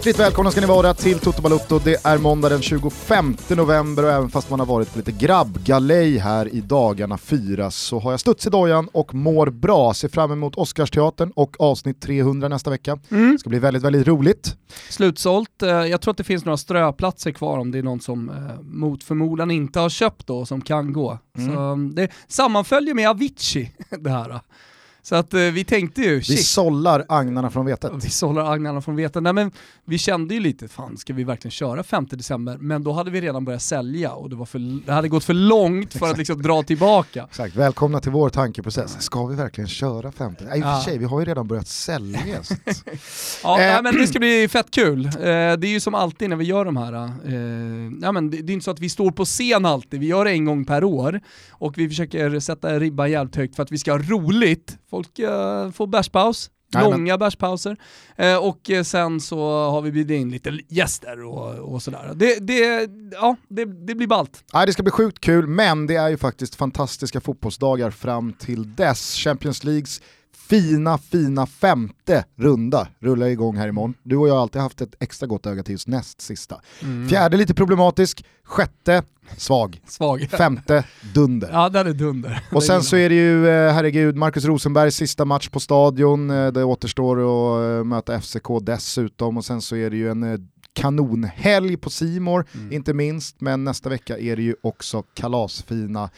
Hjärtligt välkomna ska ni vara till Toto Balutto. Det är måndag den 25 november och även fast man har varit på lite grabbgalej här i dagarna fyra så har jag studs i dojan och mår bra. Ser fram emot Oscarsteatern och avsnitt 300 nästa vecka. Mm. Det ska bli väldigt, väldigt roligt. Slutsålt. Eh, Jag tror att det finns några ströplatser kvar om det är någon som eh, mot förmodan inte har köpt då som kan gå. Mm. Så um, det sammanföljer med Avicii det här. Så att eh, vi tänkte ju, Vi shit, sållar agnarna från vetet. vi sållar agnarna från veten. Nej men vi kände ju lite, fan ska vi verkligen köra 5 december? Men då hade vi redan börjat sälja och det, var för, det hade gått för långt för att liksom dra tillbaka. Exakt, välkomna till vår tankeprocess. Ska vi verkligen köra 50? Nej, i och för sig, vi har ju redan börjat sälja. Ja, Eh. men det ska bli fett kul. Eh, det är ju som alltid när vi gör de här, eh, ja, men det, det är inte så att vi står på scen alltid, vi gör det en gång per år och vi försöker sätta ribban jävligt högt för att vi ska ha roligt. Folk eh, får bärspaus, långa bärspauser eh, och eh, sen så har vi bjudit in lite gäster och, och sådär. Det, det, ja, det, det blir ballt. Nej, det ska bli sjukt kul, men det är ju faktiskt fantastiska fotbollsdagar fram till dess. Champions Leagues fina, fina femte runda rullar igång här imorgon. Du och jag har alltid haft ett extra gott öga till just näst sista. Fjärde lite problematisk, sjätte svag, Svag. femte dunder. Ja, den är dunder. Och sen så är det ju, eh, herregud, Marcus Rosenbergs sista match på stadion. Eh, Det återstår att eh, möta FCK dessutom och sen så är det ju en kanonhelg på Simor Mm. inte minst. Men nästa vecka är det ju också kalasfina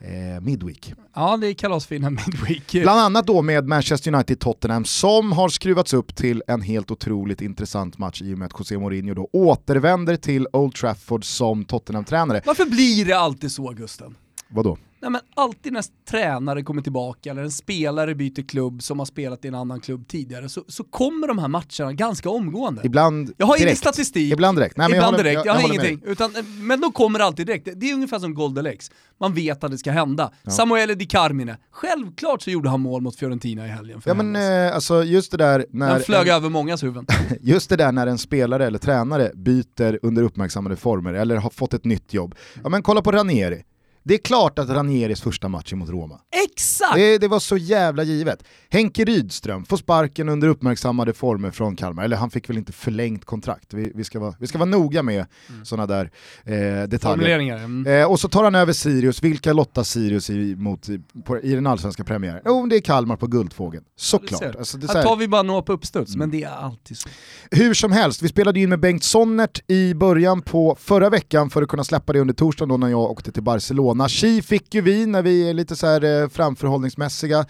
eh, Midweek. Ja, det är kalasfina midweek. Bland annat då med Manchester United-Tottenham som har skruvats upp till en helt otroligt intressant match i och med att José Mourinho då återvänder till Old Trafford som Tottenham-tränare. Varför blir det alltid så Gusten? Vadå? Nej men alltid när tränare kommer tillbaka eller en spelare byter klubb som har spelat i en annan klubb tidigare så, så kommer de här matcherna ganska omgående. Ibland Jag har ingen direkt. statistik, Ibland direkt. Nej, men ibland håller- direkt, jag, har håller med dig. ingenting. Utan, men de kommer alltid direkt. Det är ungefär som Goldelex. Man vet att det ska hända. Samuele Di Carmine, självklart så gjorde han mål mot Fiorentina i helgen. För Ja men eh, alltså just det där när... han flög en- över mångas huvuden. Just det där när en spelare eller tränare byter under uppmärksammade former eller har fått ett nytt jobb. Ja men kolla på Ranieri. Det är klart att Ranieris första match är mot Roma. Exakt! Det, det var så jävla givet. Henke Rydström får sparken under uppmärksammade former från Kalmar, eller han fick väl inte förlängt kontrakt. Vi, vi, ska, vara, vi ska vara noga med Mm. sådana där eh, detaljer. Mm. Eh, och så tar han över Sirius, vilka lottar Sirius i, mot, i, på, i den allsvenska premiären? Jo, det är Kalmar på Guldfågeln. Såklart. ser. Alltså, Här tar vi bara några på uppstuds, men det är alltid så. hur som helst, vi spelade in med Bengt Sonnert i början på förra veckan för att kunna släppa det under torsdagen då när jag åkte till Barcelona. Chi fick ju vi när vi är lite så här eh, framförhållningsmässiga.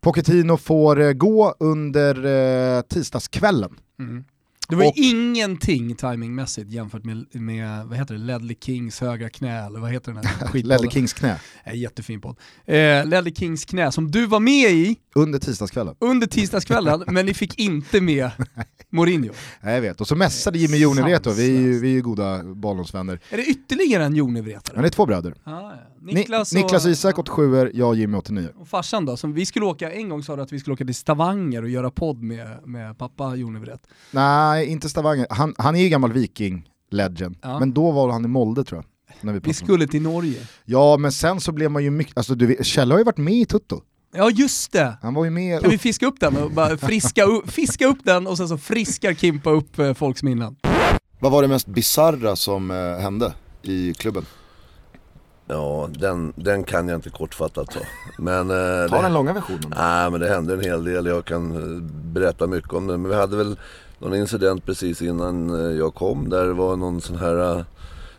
Pochettino får eh, gå under eh, tisdagskvällen. tisdagskvällen. Det var Och- ingenting timingmässigt jämfört med, med vad heter det, Ledley Kings högra knä, eller vad heter den här skitpodden? Ledley Kings knä. Eh, jättefin podd. Eh, Ledley Kings knä, som du var med i Under tisdagskvällen. under tisdagskvällen, men ni fick inte med Mourinho. Ja, jag vet. Och så mässade Jimmy Jonevreto, vi är ju, Sanslöst. vi är ju goda Bollnäsvänner. Är det ytterligare en jonevretare? Han är två bröder. Ah, ja. Ni- Niklas, Niklas och, Isak 87 jag Jimmy 89 och farsan då, som vi skulle åka, en gång sa du att vi skulle åka till Stavanger och göra podd med, med pappa Jonevret. Nej, inte Stavanger. Han, han är ju gammal viking, legend. Ja. Men då var han i Molde tror jag. När vi Vi skulle till Norge. Ja, men sen så blev man ju mycket, alltså du Kjell har ju varit med i Tutto. Ja just det! Han var ju med Kan vi upp, fiska upp den och bara friska upp, fiska upp den och sen så friskar Kimpa upp eh, folks minnen? Vad var det mest bizarra som eh, hände i klubben? Ja, den, den kan jag inte kortfattat ta. Men, eh, Ta det, den långa versionen. nej, men det hände en hel del. Jag kan eh, berätta mycket om det. Men vi hade väl någon incident precis innan eh, jag kom. Där det var någon sån här eh,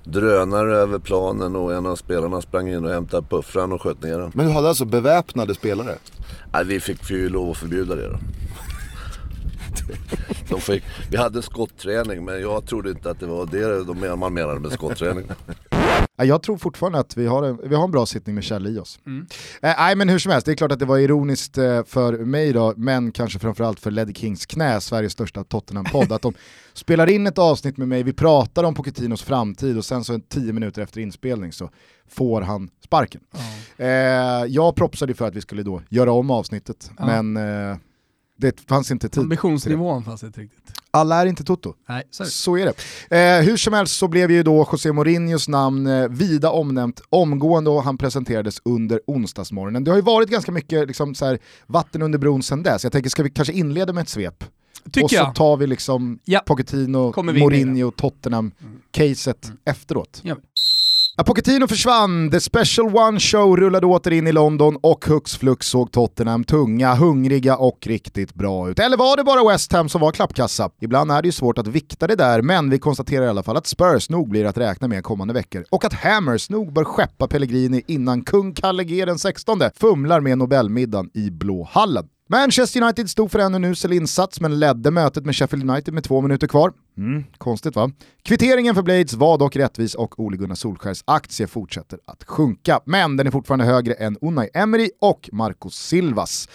drönare över planen och en av spelarna sprang in och hämtade puffran och sköt ner den. Men du hade alltså beväpnade spelare? Nej, vi fick ju lov att förbjuda det då. De fick, vi hade skottträning men jag trodde inte att det var det de man menade med skottträning. Ja, Jag tror fortfarande att vi har en, vi har en bra sittning med Kjell i oss. Mm. Eh, Nej men hur som helst, det är klart att det var ironiskt eh, för mig då, men kanske framförallt för Leddy Kings knä, Sveriges största Tottenham-podd, att de spelar in ett avsnitt med mig, vi pratar om Pochettinos framtid och sen så tio minuter efter inspelning så får han sparken. Eh, jag propsade för att vi skulle då göra om avsnittet, Ja. men eh, det fanns inte tid. Ambitionsnivån fanns inte riktigt. Alla är inte Toto. Nej, så är det. Så är det. Eh, hur som helst så blev ju då José Mourinhos namn eh, vida omnämnt omgående och han presenterades under onsdagsmorgonen. Det har ju varit ganska mycket liksom, så här, vatten under bron sedan dess. Jag tänker, ska vi kanske inleda med ett svep Tycker och så jag. tar vi liksom Ja. Pochettino, Mourinho, Tottenham-caset Mm. efteråt. Gör vi. Ja, Pochettino försvann, The Special One Show rullade åter in i London och hux flux såg Tottenham tunga, hungriga och riktigt bra ut. Eller var det bara West Ham som var klappkassa? Ibland är det ju svårt att vikta det där, men vi konstaterar i alla fall att Spurs nog blir att räkna med kommande veckor och att Hammers nog bör skeppa Pellegrini innan kung Kalle G den 16 fumlar med Nobelmiddagen i Blå hallen. Manchester United stod för ännu en usel insats men ledde mötet med Sheffield United med två minuter kvar. Mm, konstigt va? Kvitteringen för Blades var dock rättvis och Ole Gunnar Solskjärs aktie fortsätter att sjunka. Men den är fortfarande högre än Unai Emery och Marcos Silvas.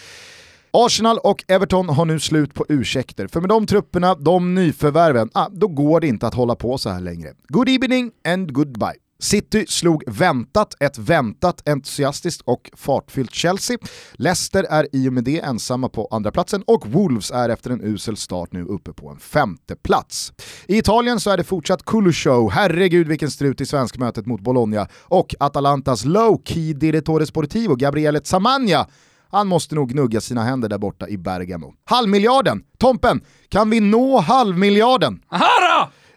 Arsenal och Everton har nu slut på ursäkter, för med de trupperna, de nyförvärven, ah, då går det inte att hålla på så här längre. Good evening and goodbye. City slog väntat ett väntat entusiastiskt och fartfyllt Chelsea. Leicester är i och med det ensamma på andra platsen och Wolves är efter en usel start nu uppe på en femte plats. I Italien så är det fortsatt Kulushow, herregud vilken strut i svenskmötet mot Bologna, och Atalantas low-key direttore sportivo Gabriele Zamagna han måste nog gnugga sina händer där borta i Bergamo. Halvmiljarden! Tompen, kan vi nå halvmiljarden? Aha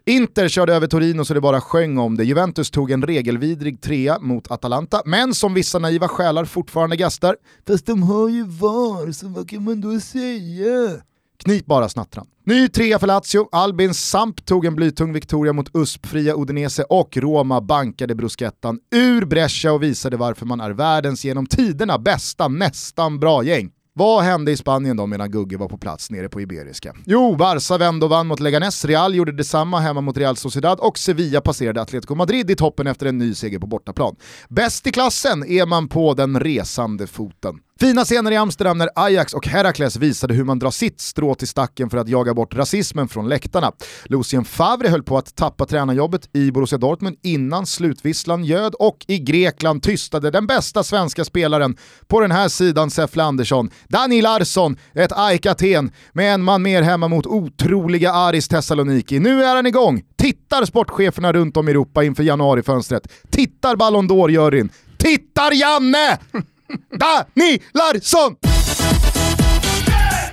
Inter körde över Torino så det bara sjöng om det. Juventus tog en regelvidrig trea mot Atalanta, men som vissa naiva själar fortfarande gastar. Fast de har ju VAR, så vad kan man då säga? Knip bara snattran. Ny trea för Lazio, Albin Samp tog en blytung Victoria mot USP-fria Udinese och Roma bankade bruschettan ur Brescia och visade varför man är världens genom tiderna bästa nästan bra gäng. Vad hände i Spanien då medan Gugge var på plats nere på Iberiska? Jo, Barca vände och vann mot Leganes, Real gjorde detsamma hemma mot Real Sociedad och Sevilla passerade Atletico Madrid i toppen efter en ny seger på bortaplan. Bäst i klassen är man på den resande foten. Fina scener i Amsterdam när Ajax och Herakles visade hur man drar sitt strå till stacken för att jaga bort rasismen från läktarna. Lucien Favre höll på att tappa tränarjobbet i Borussia Dortmund innan slutvisslan ljöd och i Grekland tystade den bästa svenska spelaren på den här sidan Säffle Andersson, Dani Larsson, ett AIK Aten med en man mer hemma mot otroliga Aris Thessaloniki. Nu är han igång! Tittar sportcheferna runt om i Europa inför januarifönstret. Tittar Ballon d'Or-juryn. Tittar Janne! Dani Larsson!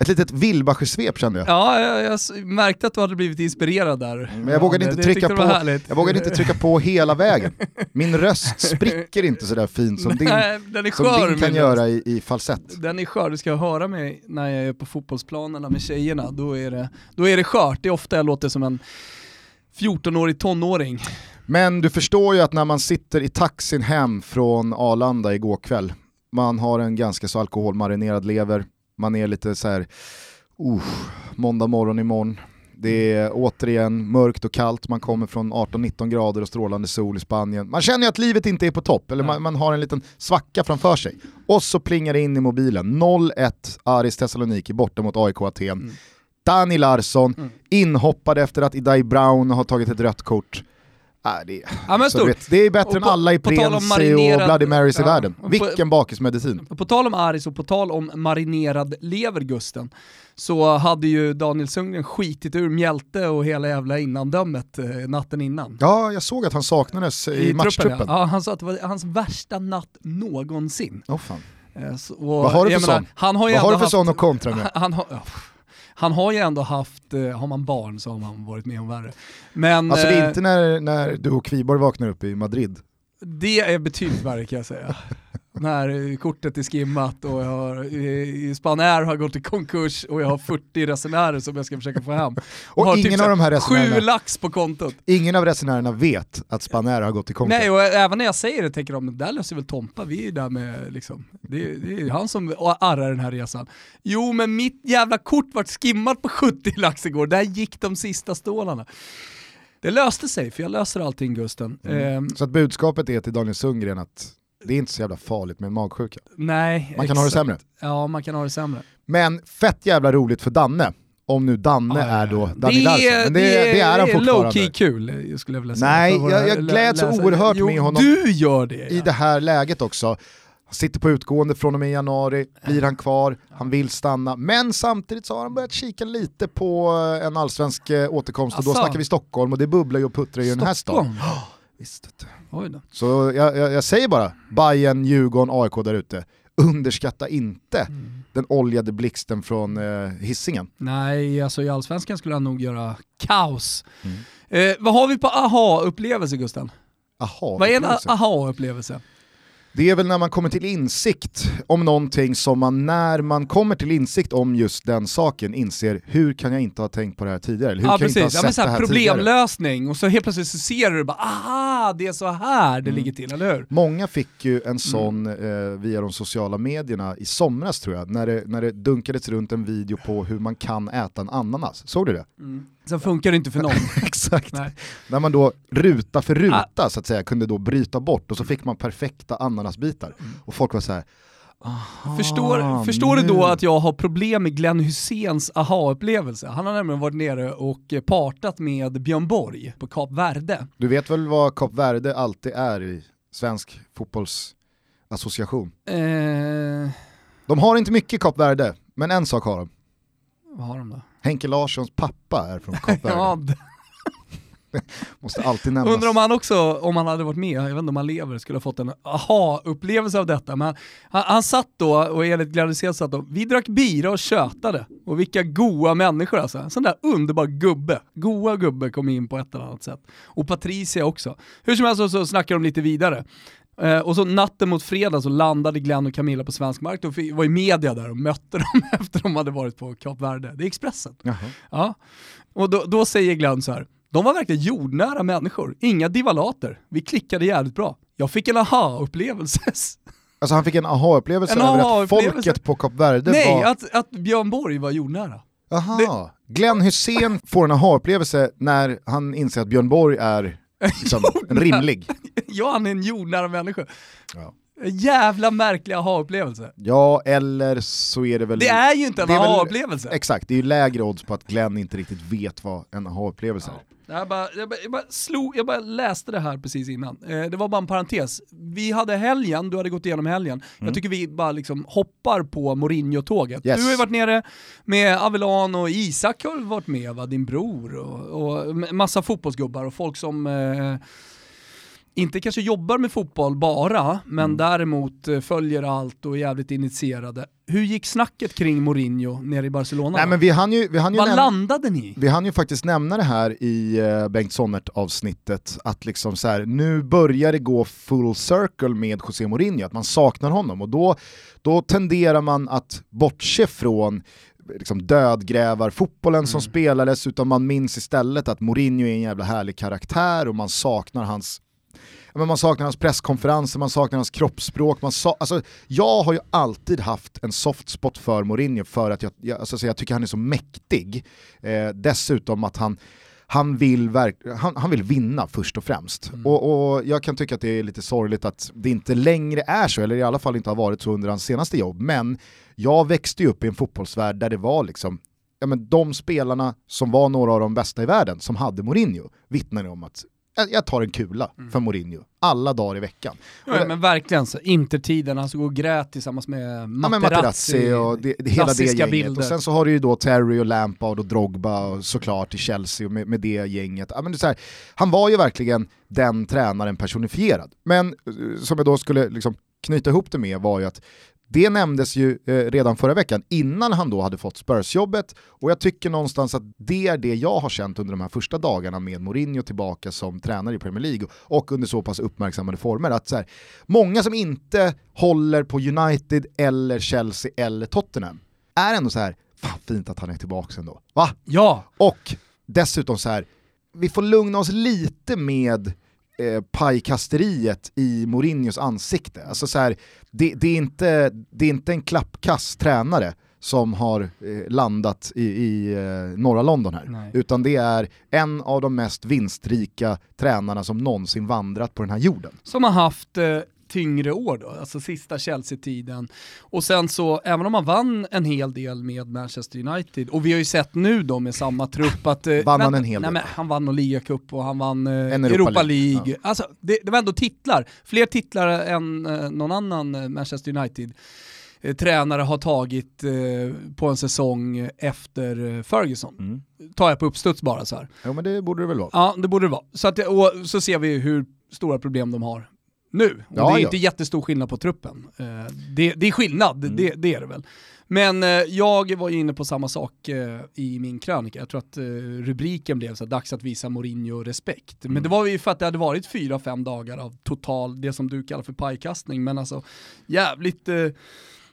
Ett litet Wilbacher-svep kände jag. Ja, jag, jag märkte att du hade blivit inspirerad där. Men jag vågade, inte trycka på, jag vågade inte trycka på hela vägen. Min röst spricker inte sådär fint som din, Nej, den är som skör. din kan göra i, i falsett. Den är skör, du ska höra mig när jag är på fotbollsplanerna med tjejerna, då är det, då är det skört. Det är ofta jag låter som en 14-årig tonåring. Men du förstår ju att när man sitter i taxin hem från Arlanda igår kväll, man har en ganska så alkoholmarinerad lever, man är lite så här, uh, måndag morgon imorgon, det är återigen mörkt och kallt, man kommer från 18-19 grader och strålande sol i Spanien. Man känner ju att livet inte är på topp, eller man, man har en liten svacka framför sig. Och så plingar det in i mobilen, 0-1 Aris Thessaloniki borta mot AIK Aten. Mm. Dani Larsson, Mm. inhoppad efter att Idai Brown har tagit ett rött kort. Äh, det, Ja men stort. vet, det är bättre Och än på- alla i på tal om Prensi och Bloody Marys i Ja, världen. och på- Vilken bakismedicin. På tal om Aris och på tal om marinerad lever Gusten, så hade ju Daniel Sundgren skitit ur Mjälte och hela jävla innandömet eh, natten innan. Ja, jag såg att han saknades i, truppen, matchtruppen. Ja. Ja, han sa att det var hans värsta natt någonsin. Åh, fan. Eh, så, och Vad har du för sån? Han har Vad har du för haft- sån att kontra med? Han, han, har, han har ju ändå haft, eh, har man barn så har man varit med om värre. Men Alltså det är eh, inte när, när du och Kviborg vaknar upp i Madrid. det är betydligt värre kan jag säga. När eh, kortet är skimmat och jag har, eh, Spanair har gått i konkurs och jag har 40 resenärer som jag ska försöka få hem. Och har typ ingen så av de här Sju resenärerna, lax på kontot. ingen av resenärerna vet att Spanair har gått i konkurs. Nej och även när jag säger det tänker de, där löser väl Tompa, vi är där med liksom, det, det är han som arrar den här resan. Jo men mitt jävla kort vart skimmat på 70 lax igår, där gick de sista stålarna. Det löste sig, för jag löser allting Gusten. Mm. Ehm, Så att budskapet är till Daniel Sundgren att det är inte så jävla farligt med magsjuka. nej, Man kan ha det exakt. sämre. Ja, man kan ha det sämre. Men fett jävla roligt för Danne. Om nu Danne Ja, ja, är ja. då Danny Larsson. Men det, det, är han fortfarande. low-key kul, jag skulle jag vilja säga. Nej, jag- jag gläds oerhört jo, med honom. du gör det! i det här läget också. Han sitter på utgående från och med januari, blir han kvar, han vill stanna. Men samtidigt så har han börjat kika lite på en allsvensk eh, återkomst och då Asså? snackar vi Stockholm och det bubblar ju och puttrar i den här staden. Visst. Oj då. Så jag, jag, jag säger bara, Bayern, Djurgården, AIK där ute. underskatta inte Mm. den oljade blixten från eh, hissingen. Nej, alltså i Allsvenskan skulle han nog göra kaos. Mm. Eh, vad har vi på aha-upplevelse Gusten? Aha, Vad är en aha-upplevelse? Det är väl när man kommer till insikt om någonting som man, när man kommer till insikt om just den saken, inser hur kan jag inte ha tänkt på det här tidigare? Eller hur Ja kan jag inte ha precis, ja, men det här, här tidigare? problemlösning och så helt plötsligt så ser du bara aha, det är så här det Mm. ligger till, eller hur? Många fick ju en sån eh, via de sociala medierna i somras tror jag, när det, när det dunkades runt en video på hur man kan äta en ananas. Såg du det? Sen funkar det inte för någon. Exakt. Nej. När man då ruta för ruta så att säga kunde då bryta bort och så fick man perfekta ananasbitar. Och folk var så här. "Aha, Förstår, förstår du då nu." att jag har problem med Glenn Hyséns aha-upplevelse? Han har nämligen varit nere och partat med Björn Borg på Kap Verde. Du vet väl vad Kap Verde alltid är i svensk fotbollsassociation? Eh, De har inte mycket Kap Verde, men en sak har de. vad har de då? Henke Larssons pappa är från Kap Verde. Ja, d- Måste alltid nämnas. undrar om han också, om han hade varit med, jag vet inte om han lever, skulle ha fått en aha-upplevelse av detta. Men han, han satt då, och enligt Glenn Hysén satt då, vi drack bira och tjötade. Och vilka goa människor alltså. En sån där underbar gubbe. Goa gubbe kom in på ett eller annat sätt. Och Patricia också. Hur som helst så, så snackar de lite vidare. Eh, och så natten mot fredag så landade Glenn och Camilla på svensk mark och fi- var i media där och mötte dem efter de hade varit på Kap Verde. Det är Expressen. Jaha. Ja. Och då, då säger Glenn så här. de var verkligen jordnära människor, inga divalater. Vi klickade jävligt bra. Jag fick en aha-upplevelse. Alltså han fick en aha-upplevelse över att aha-upplevelse. folket på Kap Verde Nej, var... att, att Björn Borg var jordnära. Aha. Glenn Hussein får en aha-upplevelse när han inser att Björn Borg är liksom, en rimlig. Ja, han är en jordnära människa. Ja. Jävla märklig aha-upplevelse. Ja, eller så är det väl... Det är ju inte en aha-upplevelse. Exakt, det är ju lägre odds på att Glenn inte riktigt vet vad en aha-upplevelse är. Jag bara, jag, bara, jag, bara slog, jag bara läste det här precis innan. Eh, det var bara en parentes. Vi hade helgen, du hade gått igenom helgen. Jag tycker vi bara liksom hoppar på Mourinho-tåget. Yes. Du har ju varit nere med Avellan och Isak har varit med, va? din bror och, och massa fotbollsgubbar och folk som eh, inte kanske jobbar med fotboll bara, men däremot eh, följer allt och är jävligt initierade. Hur gick snacket kring Mourinho nere i Barcelona? Nej men vi hann ju, vi hann ju, Vad landade ni vi hann ju faktiskt nämna det här i uh, Bengt Sonnert avsnittet att liksom så här, nu börjar det gå full circle med José Mourinho, att man saknar honom och då, då tenderar man att bortse från liksom dödgrävar fotbollen som spelades utan man minns istället att Mourinho är en jävla härlig karaktär och man saknar hans men man saknar hans presskonferenser, man saknar hans kroppsspråk. Man sa alltså, jag har ju alltid haft en soft spot för Mourinho för att jag, jag, alltså, så jag tycker han är så mäktig. Eh, dessutom att han, han, vill verk- han, han vill vinna först och främst. Och, och jag kan tycka att det är lite sorgligt att det inte längre är så, eller i alla fall inte har varit så under hans senaste jobb. Men jag växte ju upp i en fotbollsvärld där det var liksom ja, men de spelarna som var några av de bästa i världen, som hade Mourinho, vittnade om att jag, tar en kula för Mourinho, alla dagar i veckan. Och Ja, det- men verkligen, så, Intertiden, han stod och grät tillsammans med Ja, Materazzi. Materazzi och det, det, hela det gänget. bilder. Och sen så har du ju då Terry och Lampard och Drogba och såklart i Chelsea och med, med det gänget. Ja, men det är här, han var ju verkligen den tränaren personifierad. Men eh, som jag då skulle liksom knyta ihop det med var ju att det nämndes ju eh, redan förra veckan innan han då hade fått Spurs-jobbet och jag tycker någonstans att det är det jag har känt under de här första dagarna med Mourinho tillbaka som tränare i Premier League och under så pass uppmärksammade former. Att så här, många som inte håller på United eller Chelsea eller Tottenham är ändå så här, fan fint att han är tillbaka ändå. Va? Ja, Och dessutom så här, vi får lugna oss lite med eh, pajkasteriet i Mourinhos ansikte. Alltså så här, det, det, är inte, det är inte en klappkass tränare som har eh, landat i, i eh, norra London här. Nej. Utan det är en av de mest vinstrika tränarna som någonsin vandrat på den här jorden. som har haft eh, tyngre år då, alltså sista Chelsea-tiden. Och sen så, även om han vann en hel del med Manchester United, och vi har ju sett nu då med samma trupp att... Eh, Vann han en hel nej, del? men Han vann någon ligacup och han vann eh, En Europa, Europa League. League, Alltså, det, det var ändå titlar, fler titlar än eh, någon annan eh, Manchester United tränare har tagit eh, på en säsong efter Ferguson. Mm. Tar jag på uppstuds bara så här. Jo men det borde det väl vara. Ja, det borde det vara. Så, att, och så ser vi hur stora problem de har nu. Och Ja, det är ja. inte jättestor skillnad på truppen. Eh, det, det är skillnad, Mm. det, det är det väl. Men eh, jag var ju inne på samma sak eh, i min krönika. Jag tror att rubriken blev så här, dags att visa Mourinho respekt. Mm. Men det var ju för att det hade varit fyra, fem dagar av total, det som du kallar för pajkastning, men alltså jävligt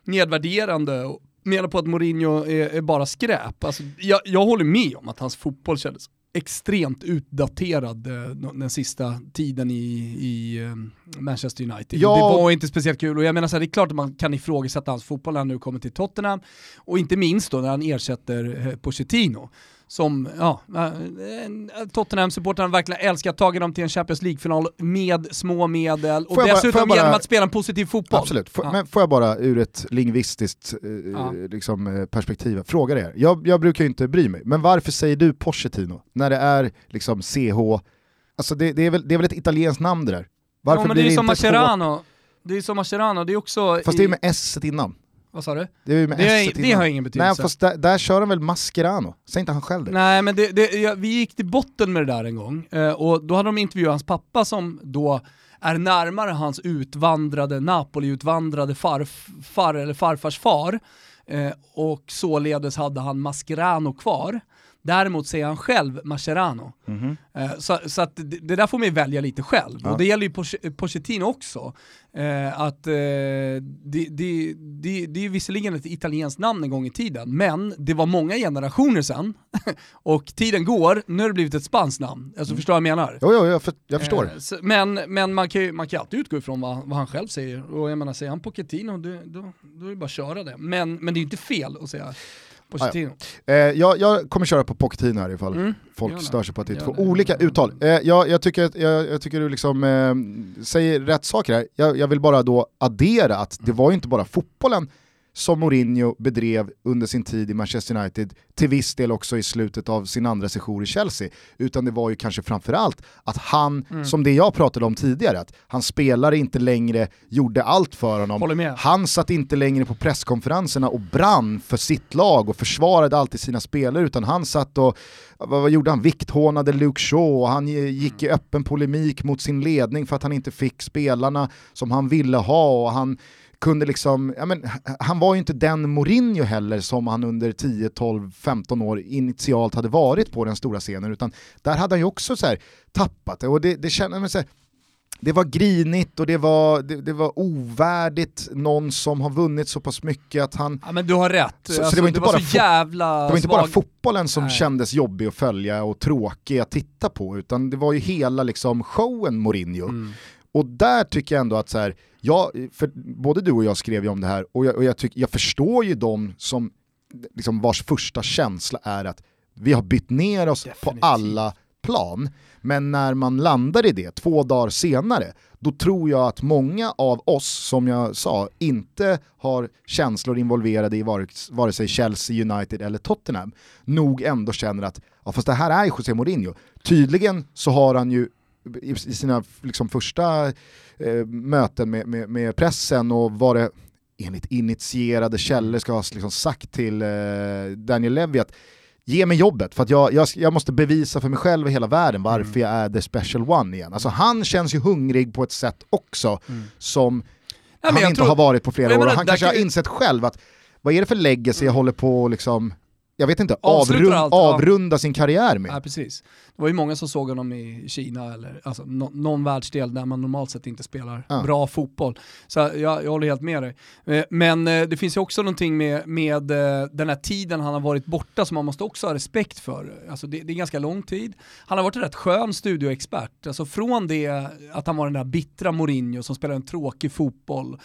nedvärderande och menar på att Mourinho är, är bara skräp. Alltså, jag, jag håller med om att hans fotboll kändes extremt utdaterad eh, den sista tiden i, i eh, Manchester United. Ja. Det var inte speciellt kul och jag menar så här, det är klart att man kan ifrågasätta hans fotboll när han nu kommer till Tottenham och inte minst då när han ersätter eh, Pochettino som, ja, eh, Tottenham-supportrarna verkligen älskar att ta dem till en Champions League-final med små medel och dessutom bara- genom att spela en positiv fotboll. Absolut, Får- Ja. men får jag bara ur ett lingvistiskt eh, Ja. liksom, eh, perspektiv fråga er. Jag, jag brukar ju inte bry mig, men varför säger du Pochettino när det är liksom CH? Alltså det, det, är, väl, det är väl ett italienskt namn det där? Varför ja, men blir det är det som? Mascherano. Det är som Mascherano, det är också... Fast det är i- med S innan. Vad sa du? Det, är Det, är, det har ingen betydelse. Nej fast där, där kör han väl Mascherano? Säger inte han själv det? Nej men det, det, ja, vi gick till botten med det där en gång eh, och då hade de intervjuat hans pappa som då är närmare hans utvandrade, Napoli-utvandrade farfar eller farfars far eh, och således hade han Mascherano kvar. Däremot säger han själv Mascherano. Eh, så så att det, det där får man ju välja lite själv. Ja. Och det gäller ju Poch- Pochettino också. Eh, att eh, det, det, det, det är visserligen ett italienskt namn en gång i tiden, men det var många generationer sedan. och tiden går, nu har det blivit ett spanskt namn. Alltså förstår vad jag menar? Jo, jo, jag, för, jag förstår. Eh, så, men men man, kan ju, man kan alltid utgå ifrån vad, vad han själv säger. Och jag menar, säger han Pochettino, då, då, då är det bara att köra det. Men, men det är ju inte fel att säga Pochettino. Eh, jag, jag kommer köra på Pochettino här ifall Mm. folk stör sig på att det är två olika uttal. Eh, jag, jag, tycker, jag, jag tycker du liksom eh, säger rätt saker här. Jag, jag vill bara då addera att det var ju inte bara fotbollen som Mourinho bedrev under sin tid i Manchester United, till viss del också i slutet av sin andra sejour i Chelsea, utan det var ju kanske framförallt att han, Mm. som det jag pratade om tidigare, att hans spelare inte längre gjorde allt för honom. Han satt inte längre på presskonferenserna och brann för sitt lag och försvarade alltid sina spelare, utan han satt och, vad, vad gjorde han, vikthånade Luke Shaw och han gick i öppen polemik mot sin ledning för att han inte fick spelarna som han ville ha och han kunde liksom, ja men, han var ju inte den Mourinho heller som han under 10, 12, 15 år initialt hade varit på den stora scenen, utan där hade han ju också så här tappat det och det, det man så här, det var grinigt och det var, det, det var ovärdigt någon som har vunnit så pass mycket att han... Ja men du har rätt. Så- så alltså, det var inte bara så jävla Det var inte bara fotbollen som Nej. kändes jobbig att följa och tråkig att titta på, utan det var ju hela liksom showen Mourinho. Mm. Och där tycker jag ändå att så här, jag, för både du och jag skrev ju om det här, och jag, och jag, tyck, jag förstår ju de som, liksom vars första känsla är att vi har bytt ner oss Definitivt. på alla plan, men när man landar i det två dagar senare, då tror jag att många av oss, som jag sa, inte har känslor involverade i vare, sig Chelsea, United eller Tottenham, nog ändå känner att, ja fast det här är José Mourinho. Tydligen så har han ju i sina liksom, första eh, möten med, med, med pressen och var det enligt initierade källor ska ha liksom sagt till eh, Daniel Levy att ge mig jobbet för att jag, jag, jag måste bevisa för mig själv och hela världen varför jag är the special one igen. Alltså han känns ju hungrig på ett sätt också som Mm. Ja, men han inte tror- har varit på flera år. han kanske kan har insett själv att vad är det för legacy jag håller på liksom, jag vet inte, avrund, allt, ja. avrunda sin karriär med. Ja, precis. Det var ju många som såg honom i Kina eller alltså, nå- någon världsdel där man normalt sett inte spelar Ja. bra fotboll. Så jag, jag håller helt med dig. Eh, Men eh, det finns ju också någonting med, med eh, den här tiden han har varit borta som man måste också ha respekt för. Alltså det, det är ganska lång tid. Han har varit en rätt skön studioexpert. Alltså från det att han var den där bittra Mourinho som spelade en tråkig fotboll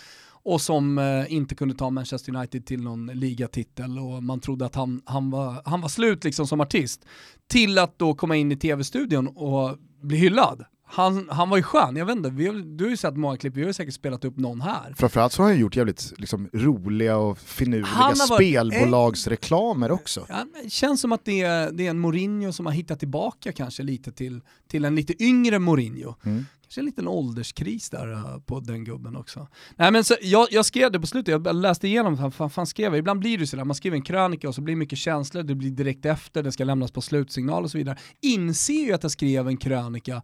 och som eh, inte kunde ta Manchester United till någon ligatitel och man trodde att han, han, var, han var slut liksom som artist. Till att då komma in i tv-studion och bli hyllad. Han, han var ju skön, jag vet inte, vi du har ju sett många klipp, vi har ju säkert spelat upp någon här. Framförallt så har han gjort jävligt liksom, roliga och finurliga spelbolagsreklamer också. Ja, känns som att det är, det är en Mourinho som har hittat tillbaka kanske lite till, till en lite yngre Mourinho. Mm. Kanske en liten ålderskris där uh, på den gubben också. Nej men så, jag, jag skrev det på slutet, jag läste igenom, vad fan, fan skrev jag? Ibland blir det sådär, man skriver en krönika och så blir det mycket känslor, det blir direkt efter, det ska lämnas på slutsignal och så vidare. Inser ju att jag skrev en krönika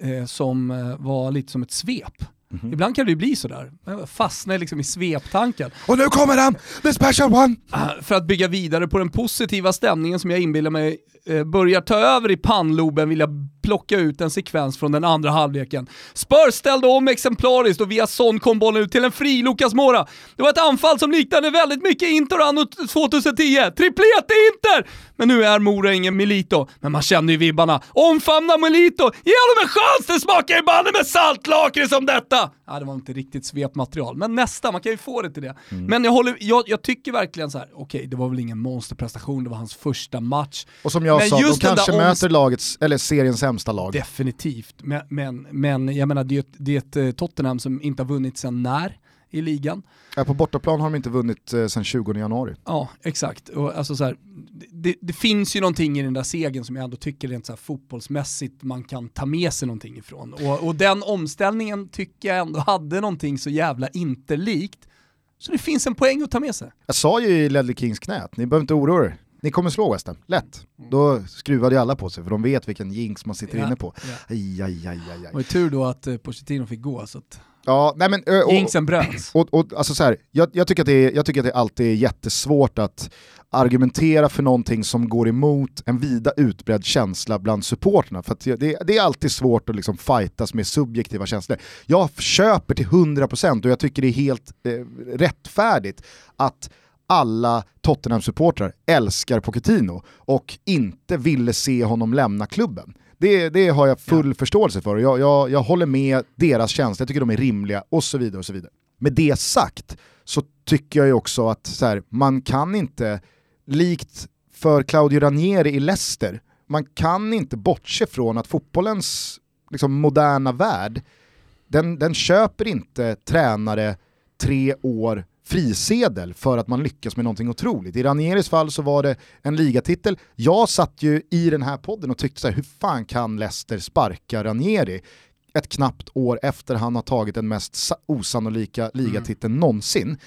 eh, som eh, var lite som ett svep. Ibland kan det ju bli sådär. Man fastnar liksom i sveptanken. Och nu kommer han, the special one! Ah, För att bygga vidare på den positiva stämningen som jag inbillar mig eh, börjar ta över i pannloben vill jag plocka ut en sekvens från den andra halvleken. Spurs ställde om exemplariskt och via Son kom bollen ut till en fri Lucas Moura. Det var ett anfall som liknade väldigt mycket Inter anno 2010. Triplete Inter! Men nu är Mora ingen Milito. Men man känner ju vibbarna. Omfamna Milito! Ge honom en chans! Det smakar ju banne med saltlakrits som detta! Ja, det var inte riktigt svepmaterial, men nästa, man kan ju få det till det. Men jag, håller, jag, jag tycker verkligen så här: okej det var väl ingen monsterprestation, det var hans första match. Och som jag Men sa, de kanske möter lagets, eller seriens sämsta lag. Definitivt, men, men, men jag menar det är ett, det är ett eh, Tottenham som inte har vunnit sedan när i ligan. Ja, på bortaplan har de inte vunnit eh, sedan 20 januari. Ja, exakt. Och alltså så här, det, det finns ju någonting i den där segern som jag ändå tycker rent så här fotbollsmässigt man kan ta med sig någonting ifrån. Och, och den omställningen tycker jag ändå hade någonting så jävla inte likt. Så det finns en poäng att ta med sig. Jag sa ju i Ledley Kings knät, ni behöver inte oroa er. Ni kommer slå West Ham, lätt. Då skruvade ju alla på sig för de vet vilken jinx man sitter Ja, inne på. ja. Aj, aj, aj, aj, Det aj. var tur då att eh, Pochettino fick gå så att Ja, nej men, och, jinxen bröts. och, och, alltså så här, jag, jag, tycker att det är, jag tycker att det alltid är jättesvårt att argumentera för någonting som går emot en vida utbredd känsla bland supporterna. För det, det är alltid svårt att liksom fightas med subjektiva känslor. Jag köper till 100% och jag tycker det är helt eh, rättfärdigt att alla Tottenham-supportrar älskar Pochettino och inte ville se honom lämna klubben. Det, det har jag full förståelse för och jag, jag, jag håller med deras känslor, jag tycker de är rimliga och så vidare. och så vidare. Med det sagt så tycker jag ju också att så här, man kan inte, likt för Claudio Ranieri i Leicester, man kan inte bortse från att fotbollens liksom, moderna värld, den, den köper inte tränare tre år frisedel för att man lyckas med någonting otroligt. I Ranieris fall så var det en ligatitel. Jag satt ju i den här podden och tyckte så här, hur fan kan Leicester sparka Ranieri ett knappt år efter han har tagit den mest sa- osannolika ligatiteln någonsin.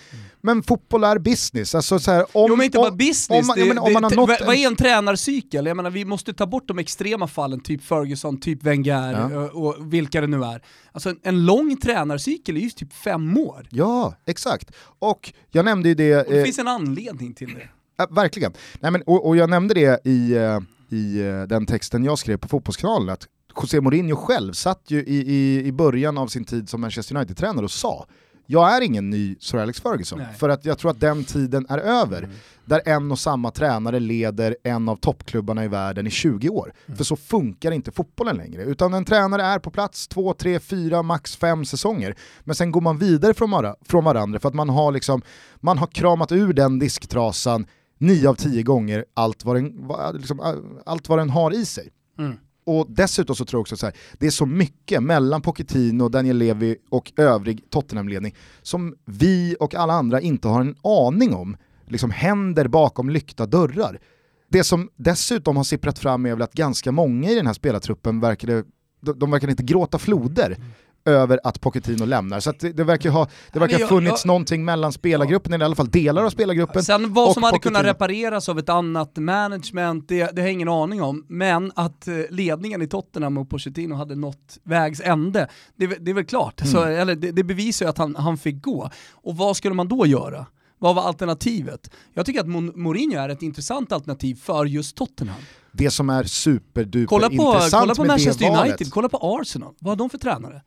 Men fotboll är business. Alltså så här, om, jo men inte om, bara business, Om, man- det, jag menar, om man har det, nått vad, är en tränarcykel? Jag menar vi måste ta bort de extrema fallen, typ Ferguson, typ Wenger Ja. och, och vilka det nu är. Alltså en, en lång tränarcykel är ju typ fem år. Ja, exakt. Och jag nämnde ju det... Och det eh, finns en anledning till det. Ja, verkligen. Nej, men, och, och jag nämnde det i, eh, i eh, den texten jag skrev på Fotbollskanalen, att José Mourinho själv satt ju i, i, i början av sin tid som Manchester United-tränare och sa jag är ingen ny Sir Alex Ferguson, Nej. för att jag tror att den tiden är över. Där en och samma tränare leder en av toppklubbarna i världen i 20 år. För så funkar inte fotbollen längre. Utan en tränare är på plats två, tre, fyra, max fem säsonger. Men sen går man vidare från, vara- från varandra för att man har, liksom, man har kramat ur den disktrasan nio av tio gånger allt vad den, liksom, allt vad den har i sig. Mm. Och dessutom så tror jag också så här, det är så mycket mellan Pochettino, Daniel Levy och övrig Tottenham-ledning som vi och alla andra inte har en aning om, liksom händer bakom lyckta dörrar. Det som dessutom har sipprat fram är väl att ganska många i den här spelartruppen verkade, de, de verkar inte gråta floder över att Pochettino lämnar. Så det, det verkar ha det verkar jag- funnits jag- någonting mellan spelargruppen, eller i alla fall delar av spelargruppen. Sen vad och som hade kunnat Pochettino. repareras av ett annat management, det, det har jag ingen aning om. Men att eh, ledningen i Tottenham och Pochettino hade nått vägs ände, det, det är väl klart. Så, Mm. eller, det, det bevisar ju att han, han fick gå. Och vad skulle man då göra? Vad var alternativet? Jag tycker att Mourinho är ett intressant alternativ för just Tottenham. Det som är superduper Kolla på, intressant kolla på med Manchester det valet, United, kolla på Arsenal. Vad har de för tränare?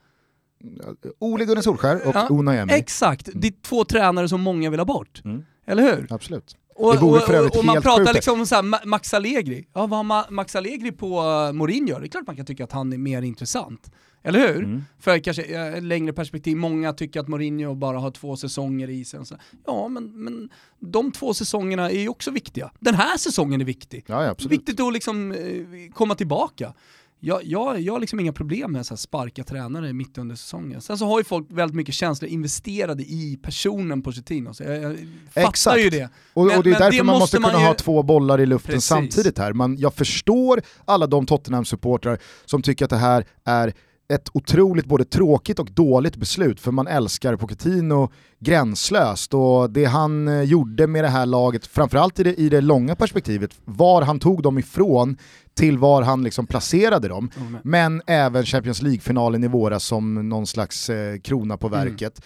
Ole Gunnar Solskär och Ja, Unai Emery. Exakt, det är två tränare som många vill ha bort. Mm. Eller hur? Absolut. Och, Det vore och, för övrigt och, och man helt pratar sjukt. liksom om så här, Ma- Max Allegri. Ja, vad har Ma- Max Allegri på uh, Mourinho? Det är klart man kan tycka att han är mer intressant. Eller hur? Mm. För kanske eh, längre perspektiv, många tycker att Mourinho bara har två säsonger i sig. och. Ja, men, men de två säsongerna är ju också viktiga. Den här säsongen är viktig. Ja, ja. Viktigt att liksom eh, komma tillbaka. Jag, jag, jag har liksom inga problem med att sparka tränare mitt under säsongen. Sen så har ju folk väldigt mycket känslor investerade i personen Pochettino, så jag, jag fattar Exakt. ju det. Och, Men- och det är därför det man måste måste kunna ju- ha två bollar i luften Precis. samtidigt här. Man, jag förstår alla de Tottenham-supportrar som tycker att det här är ett otroligt både tråkigt och dåligt beslut för man älskar Pochettino gränslöst och det han eh, gjorde med det här laget, framförallt i det, i det långa perspektivet, var han tog dem ifrån till var han liksom placerade dem, Mm. men även Champions League-finalen i våras som någon slags eh, krona på Mm. verket,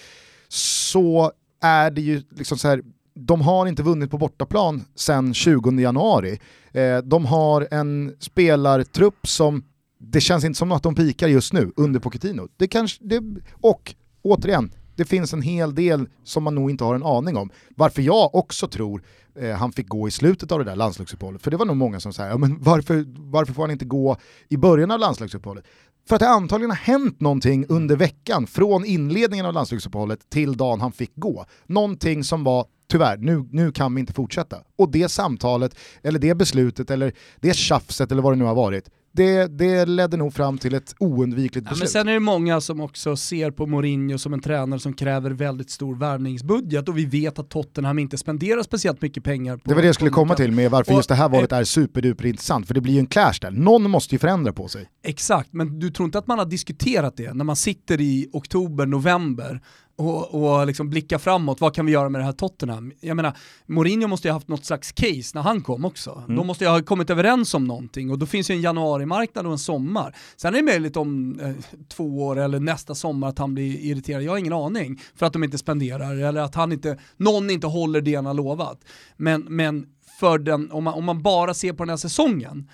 så är det ju liksom så här, de har inte vunnit på bortaplan sedan 20 januari. Eh, de har en spelartrupp som, det känns inte som att de pikar just nu under Pochettino. Det kanske, det, och återigen, det finns en hel del som man nog inte har en aning om. Varför jag också tror eh, han fick gå i slutet av det där landslagsuppehållet. För det var nog många som sa, ja, men varför, varför får han inte gå i början av landslagsuppehållet? För att det antagligen har hänt någonting under veckan, från inledningen av landslagsuppehållet till dagen han fick gå. Någonting som var, tyvärr, nu, nu kan vi inte fortsätta. Och det samtalet, eller det beslutet, eller det tjafset, eller vad det nu har varit, det, det ledde nog fram till ett oundvikligt Ja, beslut. men sen är det många som också ser på Mourinho som en tränare som kräver väldigt stor värvningsbudget och vi vet att Tottenham inte spenderar speciellt mycket pengar på det var det jag skulle komma till med varför Och- just det här valet är superduper intressant, för det blir ju en clash där. Någon måste ju förändra på sig. Exakt, men du tror inte att man har diskuterat det när man sitter i oktober, november och, och liksom blickar framåt, vad kan vi göra med det här Tottenham? Jag menar, Mourinho måste ju ha haft något slags case när han kom också. De måste ju ha kommit överens om någonting och då finns ju en januarimarknad och en sommar. Sen är det möjligt om eh, två år eller nästa sommar att han blir irriterad, jag har ingen aning, för att de inte spenderar eller att han inte, någon inte håller det han har lovat. Men, men för den, om, man, om man bara ser på den här säsongen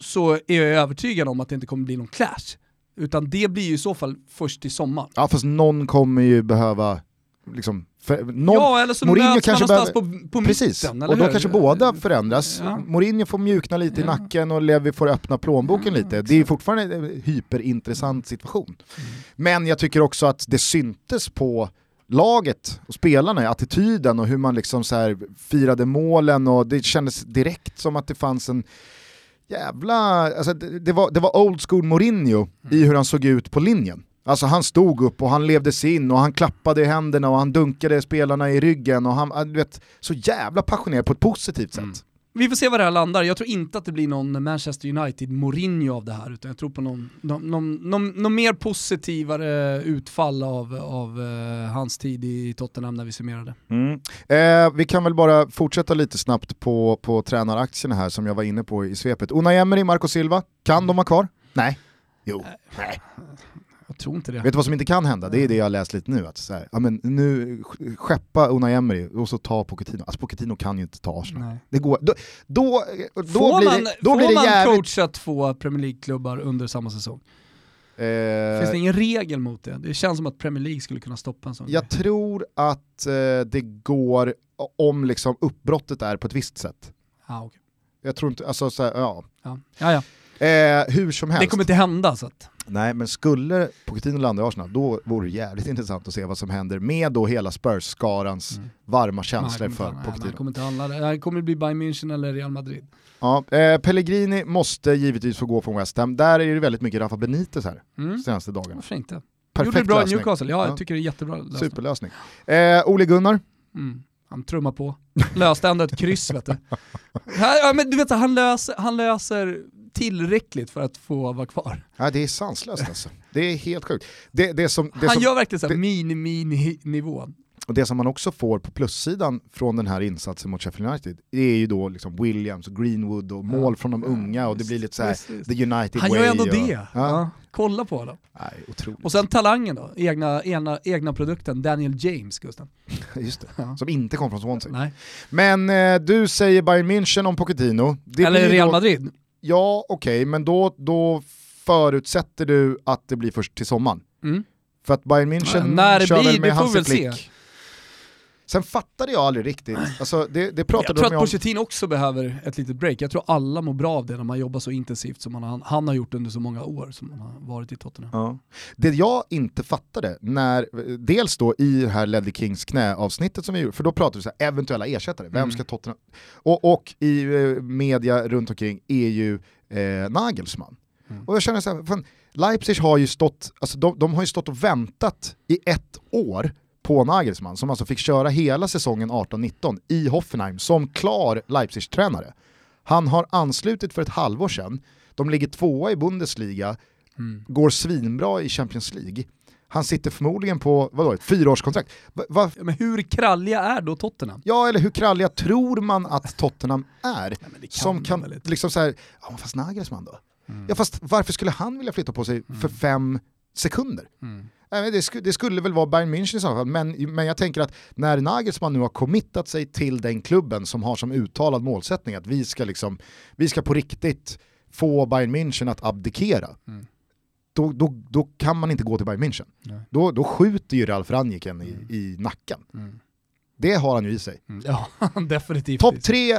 så är jag övertygad om att det inte kommer bli någon clash. Utan det blir ju i så fall först i sommar. Ja fast någon kommer ju behöva, liksom, för, någon, ja, eller så Mourinho möts man kanske någonstans på, på Precis, mitten, och då hur? kanske båda förändras. Ja. Mourinho får mjukna lite i Ja. nacken och Levi får öppna plånboken Ja, lite. Det är fortfarande en hyperintressant situation. Mm. Men jag tycker också att det syntes på laget och spelarna, attityden och hur man liksom så firade målen och det kändes direkt som att det fanns en jävla, alltså det, det, var, det var old school Mourinho i hur han såg ut på linjen. Alltså han stod upp och han levde sig in och han klappade i händerna och han dunkade spelarna i ryggen och han, du vet, så jävla passionerad på ett positivt sätt. Mm. Vi får se var det här landar. Jag tror inte att det blir någon Manchester United Mourinho av det här, utan jag tror på någon, någon, någon, någon, någon mer positivare utfall av, av eh, hans tid i Tottenham när vi summerar det. Mm. Eh, vi kan väl bara fortsätta lite snabbt på, på tränaraktierna här som jag var inne på i svepet. Unai Emery, Marco Silva, kan de vara kvar? Nej. Jo. Nej. Tror inte det. Vet du vad som inte kan hända? Det är det jag har läst lite nu. Att så här, ja, men nu skeppa Unai Emery och så ta Pochettino. Alltså Pochettino kan ju inte ta Arsenal. Nej. Det går, då, då, då Får blir man, det, då får blir det man jävligt... coacha två Premier League-klubbar under samma säsong? Eh, Finns det ingen regel mot det? Det känns som att Premier League skulle kunna stoppa en sån jag tror att eh, det går om liksom uppbrottet är på ett visst sätt. Ah, okay. Jag tror inte, alltså så här, ja. ja. Ja, ja. Eh, hur som helst. Det kommer inte hända så att... Nej, men skulle Pochettino landa i Arsenal, då vore det jävligt intressant att se vad som händer med då hela Spurs-skarans Mm. varma känslor Nej, för nej, nej, Pochettino. Det kommer inte handla, det kommer bli Bayern München eller Real Madrid. Ja, eh, Pellegrini måste givetvis få gå från West Ham. Där är det väldigt mycket Rafa Benitez här Mm. senaste dagarna. Varför inte? Gjorde Perfekt det bra i. Newcastle, ja, Ja. jag tycker det är jättebra lösning. Superlösning. Eh, Ole Gunnar, Mm. Han trummar på. Löste ändå ett kryss vet du. Här, ja, men du vet, han, löser, han löser tillräckligt för att få vara kvar. ja, det är sanslöst alltså. Det är helt sjukt. Det, det, som, det, han som, gör verkligen såhär det- mini-mini-nivån. och det som man också får på plussidan från den här insatsen mot Sheffield United, det är ju då liksom Williams och Greenwood och mål från de unga och det blir lite såhär the United Han way. gör ju ändå och, det. Ja. Ja. Kolla på honom. Nej, otroligt. Och sen talangen då, egna, egna, egna produkten, Daniel James Gusten. Just det. Ja. Som inte kom från Swansea. Nej. Men eh, du säger Bayern München om Pochettino. Det Eller Real Madrid. Ja, okej, men då, då förutsätter du att det blir först till sommaren. Mm. För att Bayern München Ja, när det kör blir, väl med Hansi. Flick. Sen fattade jag aldrig riktigt, alltså det, det Jag pratade tror de att. Pochettino också behöver ett litet break. Jag tror alla mår bra av det när man jobbar så intensivt som han, han har gjort under så många år som han har varit i Tottenham. Ja. Det jag inte fattade, när, dels då i det här Ledley Kings knäavsnittet som vi gjorde, för då pratade vi så här, eventuella ersättare, vem Mm. ska Tottenham... Och, och i eh, media runt omkring är ju eh, Nagelsmann. Mm. Och jag känner så här, fan, Leipzig har ju stått, alltså de, de har ju stått och väntat i ett år på Nagelsmann, som alltså fick köra hela säsongen 18-19 i Hoffenheim som klar Leipzig-tränare. Han har anslutit för ett halvår sedan, de ligger tvåa i Bundesliga, Mm. går svinbra i Champions League. Han sitter förmodligen på, vadå, ett fyraårskontrakt. Va, va, Men hur kralliga är då Tottenham? ja, eller hur kralliga tror man att Tottenham är? Nej, det som kan väl inte. liksom såhär, ja fast Nagelsmann då? Mm. Ja fast varför skulle han vilja flytta på sig för fem sekunder? Mm. Nej, det, sku, det skulle väl vara Bayern München i så fall, men, men jag tänker att när Nagelsmann nu har committat sig till den klubben som har som uttalad målsättning att vi ska, liksom, vi ska på riktigt få Bayern München att abdikera, Mm. då, då, då kan man inte gå till Bayern München. Nej. Då, då skjuter ju Ralf Rangnicken i, i nacken. Mm. Det har han ju i sig. Mm. Ja, definitivt. Topp tre,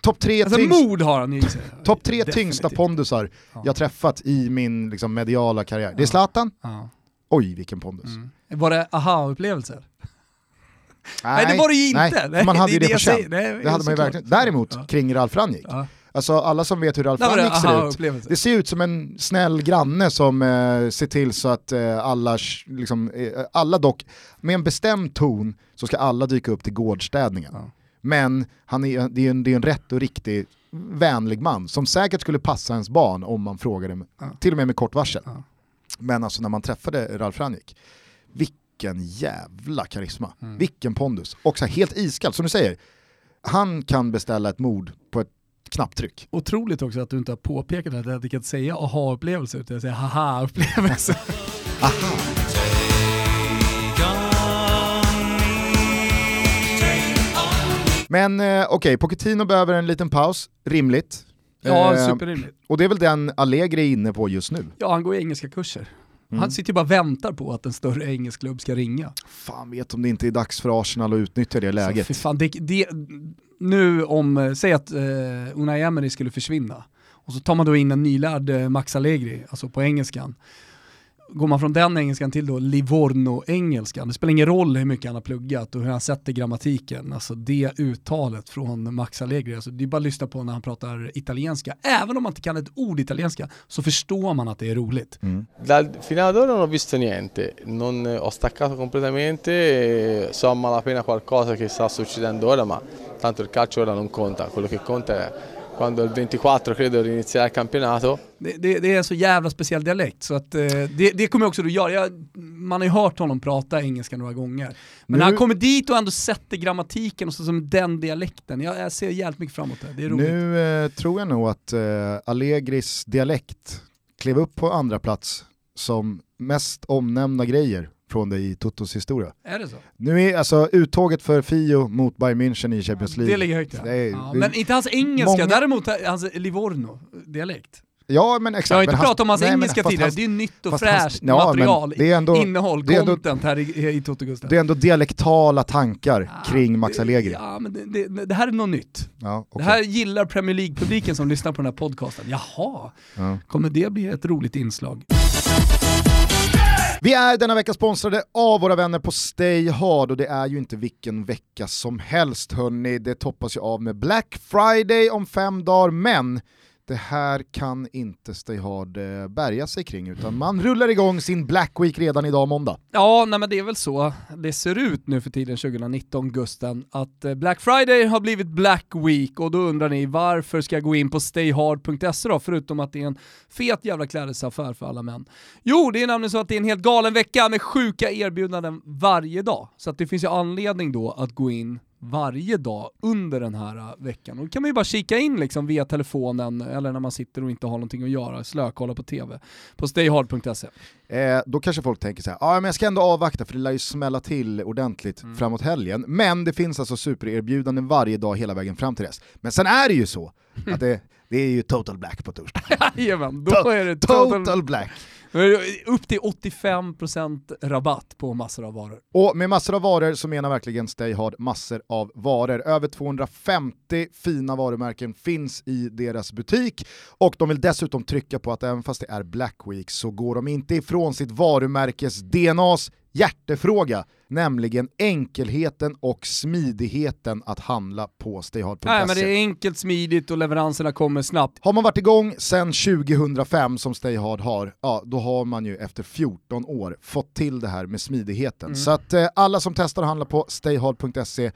top tre, Alltså tyngst, mod har han i sig. top tre tyngsta pondusar Ja. jag träffat i min liksom, mediala karriär. Det är Zlatan, Ja. Oj vilken pondus. Mm. Var det aha-upplevelser? Nej, det var det ju inte. Nej, man hade ju det, det på känn. Nej, Det hade man ju verkligen. Däremot Ja. kring Ralf Rangnick, Ja. alltså alla som vet hur Ralf det Rangnick ser ut, det ser ut som en snäll granne som eh, ser till så att eh, alla, liksom, eh, alla dock, med en bestämd ton så ska alla dyka upp till gårdsstädningen. Ja. Men han är, det, är en, det är en rätt och riktig vänlig man som säkert skulle passa ens barn om man frågade, Ja. till och med med kort varsel. Ja. Men alltså när man träffade Ralf Rangnick, vilken jävla karisma, Mm. vilken pondus. Och så här, helt iskall, som du säger, han kan beställa ett mord på ett knapptryck. Otroligt också att du inte har påpekat att jag kan säga aha-upplevelser utan jag säger haha-upplevelser. Aha. Men eh, okej, Pochettino behöver en liten paus, rimligt. Ja, Eh, superrimligt. och det är väl den Allegri är inne på just nu. Ja, han går i engelska kurser. Mm. Han sitter ju bara och väntar på att en större engelsk klubb ska ringa. Fan vet om det inte är dags för Arsenal att utnyttja det Så, läget. fy fan, det, det, nu om, eh, säg att eh, Unai Emery skulle försvinna, och så tar man då in en nylärd eh, Max Allegri, alltså på engelskan. Går man från den engelskan till då Livorno-engelskan, det spelar ingen roll hur mycket han har pluggat och hur han sätter grammatiken, alltså det uttalet från Max Allegri, alltså det är bara att lyssna på när han pratar italienska. Även om man inte kan ett ord italienska så förstår man att det är roligt. Mm. Dal, fino ad ora non ho visto niente, non, eh, ho staccato completamente, e so a malapena qualcosa che sta succedendo ora, ma tanto il calcio ora non conta, quello che conta è quando il 24 credo inizierà il campionato. Det, det, det är en så jävla speciell dialekt så att eh, det, det kommer också att göra. Jag, man har ju hört honom prata engelska några gånger. Men Nu- när han kommer dit och ändå sätter grammatiken och så som den dialekten, jag, jag ser jävligt mycket framåt det. Det är roligt. Nu eh, tror jag nog att eh, Allegris dialekt klev upp på andra plats som mest omnämnda grejer från det i Totos historia. Är det så? Nu är alltså uttåget för Fio mot Bayern München i Champions League. Det ligger högt ja. Det är- ja det- men inte hans engelska, många- däremot hans Livorno-dialekt. Ja men exakt. Jag har inte pratat om hans nej, engelska tidigare, hans- det är nytt och fast hans- fräscht ja, material, det är ändå- innehåll, det är ändå- content här i, i Toto Gustav. Det är ändå dialektala tankar Ja, kring Max Allegri. Ja, men det, det, det här är något nytt. Ja, Det okej. här gillar Premier League-publiken som lyssnar på den här podcasten. Jaha, ja. kommer det bli ett roligt inslag? Vi är denna vecka sponsrade av våra vänner på Stay Hard och det är ju inte vilken vecka som helst hörni. Det toppas ju av med Black Friday om fem dagar men det här kan inte Stay Hard eh, bärga sig kring utan man rullar igång sin Black Week redan idag måndag. Ja, nej men det är väl så det ser ut nu för tiden 2019, Gusten, att eh, Black Friday har blivit Black Week och då undrar ni varför ska jag gå in på stayhard.se då, förutom att det är en fet jävla klädesaffär för alla män. Jo, det är nämligen så att det är en helt galen vecka med sjuka erbjudanden varje dag. Så att det finns ju anledning då att gå in varje dag under den här uh, veckan. Och då kan man ju bara kika in liksom via telefonen eller när man sitter och inte har någonting att göra, slökolla på TV, på stayhard.se. Eh, då kanske folk tänker så här, ah, men jag ska ändå avvakta för det lär ju smälla till ordentligt Mm. framåt helgen. Men det finns alltså supererbjudanden varje dag hela vägen fram till dess. Men sen är det ju så att det, det är ju total black på torsdag. Jajamän, då To- är det Total, total, black! Eh, upp till 85% rabatt på massor av varor. Och med massor av varor så menar verkligen StayHard massor av varor. Över 250 fina varumärken finns i deras butik och de vill dessutom trycka på att även fast det är Black Week så går de inte ifrån sitt varumärkes DNAs hjärtefråga, nämligen enkelheten och smidigheten att handla på stayhard.se. Nej men det är enkelt, smidigt och leveranserna kommer snabbt. Har man varit igång sedan 2005 som Stayhard har, ja då har man ju efter 14 år fått till det här med smidigheten. Mm. Så att eh, alla som testar att handla på stayhard.se,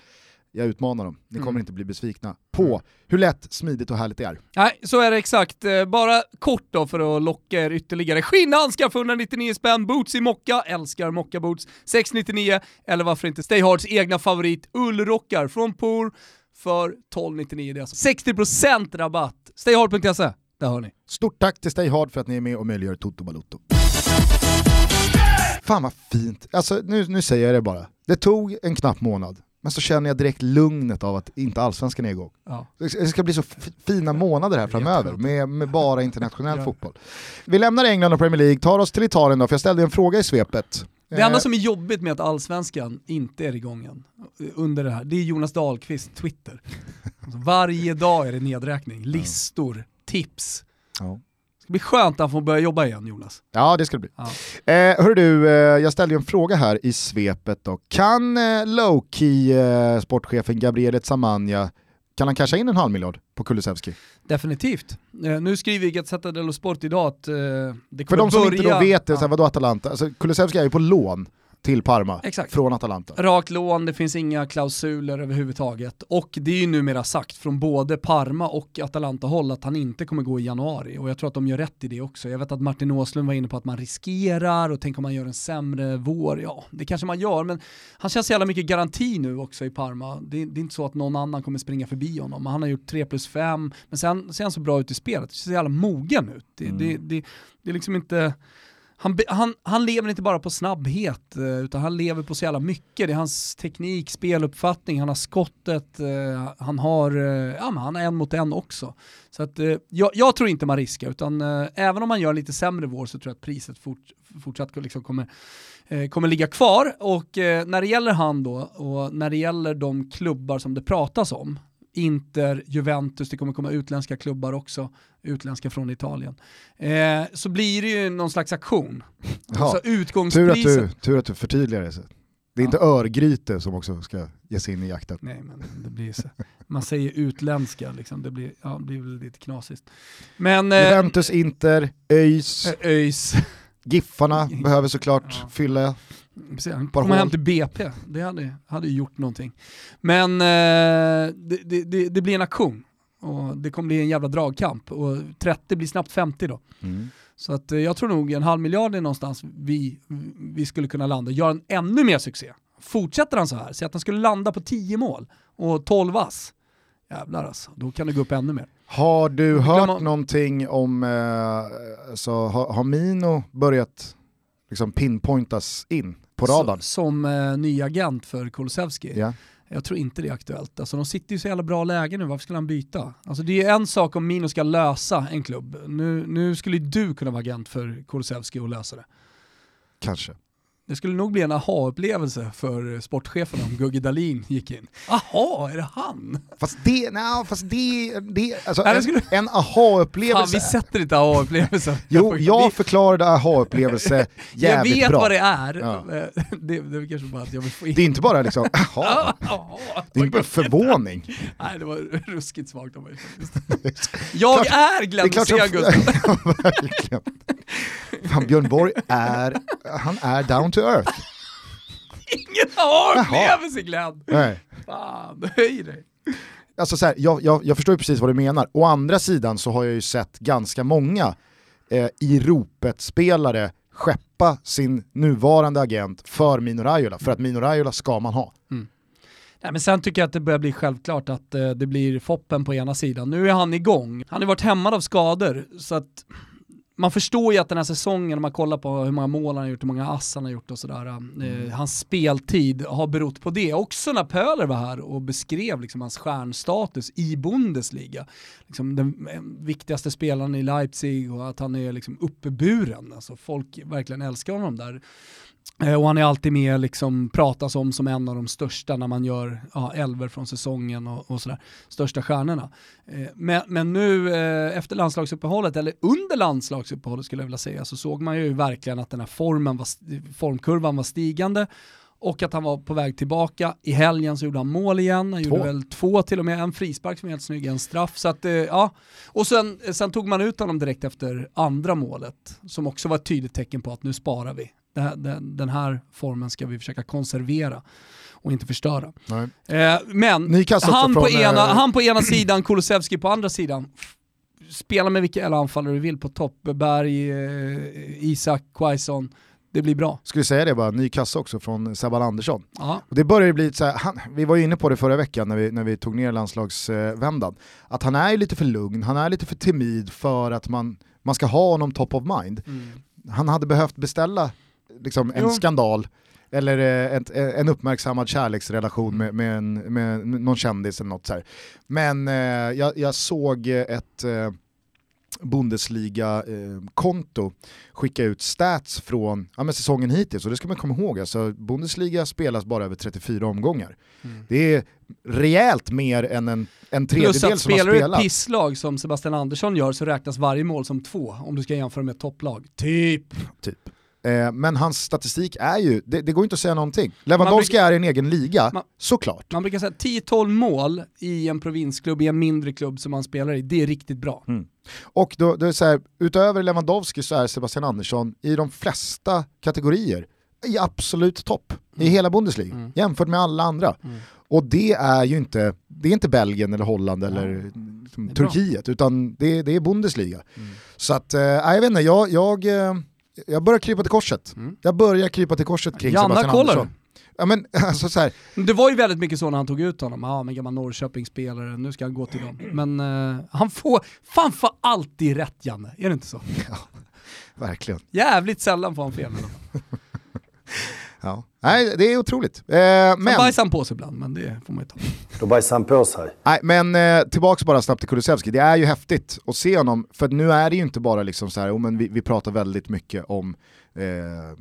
jag utmanar dem. Ni kommer Mm. inte bli besvikna på hur lätt, smidigt och härligt det är. Nej, så är det exakt. Eh, Bara kort då för att locka er ytterligare. Skinnhandskar för 199 spänn, boots i mocka, älskar mocka boots, 699 eller varför inte Stay Hards egna favorit, ullrockar från Por för 1299. Det är alltså 60% rabatt. Stayhard.se, där har ni. Stort tack till Stay Hard för att ni är med och möjliggör Toto Balotto. Fan vad fint, alltså nu, nu säger jag det bara. Det tog en knapp månad, men så känner jag direkt lugnet av att inte allsvenskan är igång. Ja. Det ska bli så fina månader här framöver med, med bara internationell Ja. fotboll. Vi lämnar England och Premier League, tar oss till Italien då, för jag ställde en fråga i svepet. Det enda Eh, som är jobbigt med att allsvenskan inte är igång än, under det här, det är Jonas Dahlqvist Twitter. Alltså, varje dag är det nedräkning, listor, tips. ja. Det ska bli skönt att han får börja jobba igen Jonas. Ja det ska det bli. Ja. Eh, hörru du, eh, jag ställde ju en fråga här i svepet då. Kan eh, Low-Key eh, sportchefen Gabriele Zamagna, kan han casha in en halv miljard på Kulusevski? Definitivt. Eh, nu skriver Gazzetta dello Sport idag att eh, det För kommer de som börja... inte då vet det, Ja. vadå Atalanta? Alltså, Kulusevski är ju på lån till Parma Exakt. från Atalanta. Rakt lån, det finns inga klausuler överhuvudtaget. Och det är ju numera sagt från både Parma och Atalanta-håll att han inte kommer gå i januari. Och jag tror att de gör rätt i det också. Jag vet att Martin Åslund var inne på att man riskerar och tänk om man gör en sämre vår. Ja, det kanske man gör, men han känns så jävla mycket garanti nu också i Parma. Det, det är inte så att någon annan kommer springa förbi honom. Han har gjort 3 plus 5, men sen ser han så bra ut i spelet. Det ser så jävla mogen ut. Det, Mm. det, det, det är liksom inte han, han, han lever inte bara på snabbhet, eh, utan han lever på så jävla mycket. Det är hans teknik, speluppfattning, han har skottet, eh, han har, eh, ja men han är en mot en också. Så att, jag, jag tror inte man riskar, utan även om man gör en lite sämre vår så tror jag att priset fort, fortsatt liksom kommer, kommer ligga kvar. Och när det gäller han då, och när det gäller de klubbar som det pratas om, Inter, Juventus, det kommer komma utländska klubbar också, utländska från Italien. Eh, så blir det ju någon slags aktion. Ja, Alltså Tur att, utgångspriset. du, tur att du förtydligar det. Det är inte Örgryte som också ska ge sig in i jakten. Nej men det blir så. Man säger utländska liksom, det blir, ja, det blir väl lite knasigt. Men... Eh, Juventus, Inter, ÖIS, ÖIS, Giffarna behöver såklart Ja. fylla. Precis, han kommer hem till BP, det hade, hade gjort någonting. Men eh, det, det, det, blir en aktion. Och det kommer bli en jävla dragkamp. Och 30 blir snabbt 50 då. Så att, eh, jag tror nog en halv miljard är någonstans vi, vi skulle kunna landa. Gör en ännu mer succé. Fortsätter han så här, säg att han skulle landa på 10 mål och 12 ass. Jävlar alltså, då kan det gå upp ännu mer. Har du hört Glömma- någonting om, eh, alltså, har, har Mino börjat liksom pinpointas in på radarn? Som eh, ny agent för Kulusevski. Ja. Jag tror inte det är aktuellt. Alltså, de sitter ju i så jävla bra läge nu, varför skulle han byta? Alltså, det är en sak om Mino ska lösa en klubb. Nu, nu skulle ju du kunna vara agent för Kulusevski och lösa det. Kanske. Det skulle nog bli en aha-upplevelse för sportchefen om Gugge Dahlin gick in. Aha, är det han? Fast det, nej, fast det, det alltså, Nej, det en, skulle- en Fan, aha-upplevelse. vi sätter inte aha-upplevelsen. Jo, jag förklarade aha-upplevelse jag jävligt vet bra. vad det är. Ja. Det, det är kanske bara att jag vill få in... Det är inte bara liksom, aha, det är inte bara förvåning. Nej, det var ruskigt svagt av mig faktiskt. Jag är Glenn Hysén, Gustav. Fan, Björn Borg är, han är down to earth. Ingen aha-upplevelse Glenn! Nej. Fan, höj dig. Alltså så här, jag, jag, jag förstår ju precis vad du menar. Å andra sidan så har jag ju sett ganska många eh, i ropet-spelare skeppa sin nuvarande agent för Mino Raiola, för att Mino Raiola ska man ha. Nej, men sen tycker jag att det börjar bli självklart att eh, det blir Foppen på ena sidan. Nu är han igång. Han har varit hämmad av skador, så att man förstår ju att den här säsongen, om man kollar på hur många mål han har gjort, hur många ass han har gjort och sådär, eh, hans speltid har berott på det. Också när Pöler var här och beskrev liksom hans stjärnstatus i Bundesliga. Liksom den eh, viktigaste spelaren i Leipzig och att han är liksom uppburen. Alltså folk verkligen älskar honom där. Eh, Och han är alltid med, liksom, pratas om som en av de största när man gör ja, elver från säsongen och, och sådär. Största stjärnorna. Eh, Men, men nu eh, efter landslagsuppehållet, eller under landslagsuppehållet skulle jag vilja säga, så såg man ju verkligen att den här formen var, formkurvan var stigande och att han var på väg tillbaka. I helgen så gjorde han mål igen, han Två. gjorde väl två till och med, en frispark som är helt snygg, en straff. Så att, eh, ja. Och sen, sen tog man ut honom direkt efter andra målet, som också var ett tydligt tecken på att nu sparar vi. Den, här formen ska vi försöka konservera och inte förstöra. Eh, men han på, ena, eh, han på ena sidan, Kulusevski på andra sidan. Spela med vilka anfallare du vill på topp. Berg, eh, Isak, Quaison. Det blir bra. Skulle säga det bara, ny kassa också från Sebban Andersson. Och det börjar bli så här, han, vi var ju inne på det förra veckan när vi, när vi tog ner landslagsvändan, att han är lite för lugn, han är lite för timid för att man, man ska ha honom top of mind. Han hade behövt beställa liksom, en Jo. skandal eller eh, ett, en uppmärksammad kärleksrelation med, med, en, med någon kändis eller något så här. Men eh, jag, jag såg ett eh, Bundesliga-konto skicka ut stats från ja, men säsongen hittills, och det ska man komma ihåg, alltså, Bundesliga spelas bara över 34 omgångar. Det är rejält mer än en, en Plus tredjedel att som har spelar du ett spelat. pisslag som Sebastian Andersson gör så räknas varje mål som två om du ska jämföra med ett topplag. Typ. Typ. Eh, men hans statistik är ju, det, det går inte att säga någonting. Lewandowski är i en egen liga, Man- såklart. Man brukar säga 10-12 mål i en provinsklubb, i en mindre klubb som man spelar i, det är riktigt bra. Och då, då är det så här, utöver Lewandowski så är Sebastian Andersson i de flesta kategorier i absolut topp i hela Bundesliga, Mm. jämfört med alla andra. Och det är ju inte, det är inte Belgien eller Holland eller. Turkiet, utan det, det är Bundesliga. Så att, nej, jag vet inte, jag, jag, eh, jag börjar krypa till korset. Mm. Jag börjar krypa till korset kring Janna, Sebastian kollar Andersson. Ja, men, alltså, så här, Det var ju väldigt mycket så när han tog ut honom, ja men gammal Norrköpingsspelare, nu ska han gå till dem. Men eh, han får, fan får alltid rätt Janne, är det inte så? verkligen. Jävligt sällan får han fel. Ja. Nej, det är otroligt. Eh, Men... bajsar han på sig ibland, men det får man ju ta. Då bajsar han på sig. Nej, men eh, tillbaks bara snabbt till Kulusevski. Det är ju häftigt att se honom, för nu är det ju inte bara liksom så här, oh, men vi, vi pratar väldigt mycket om eh,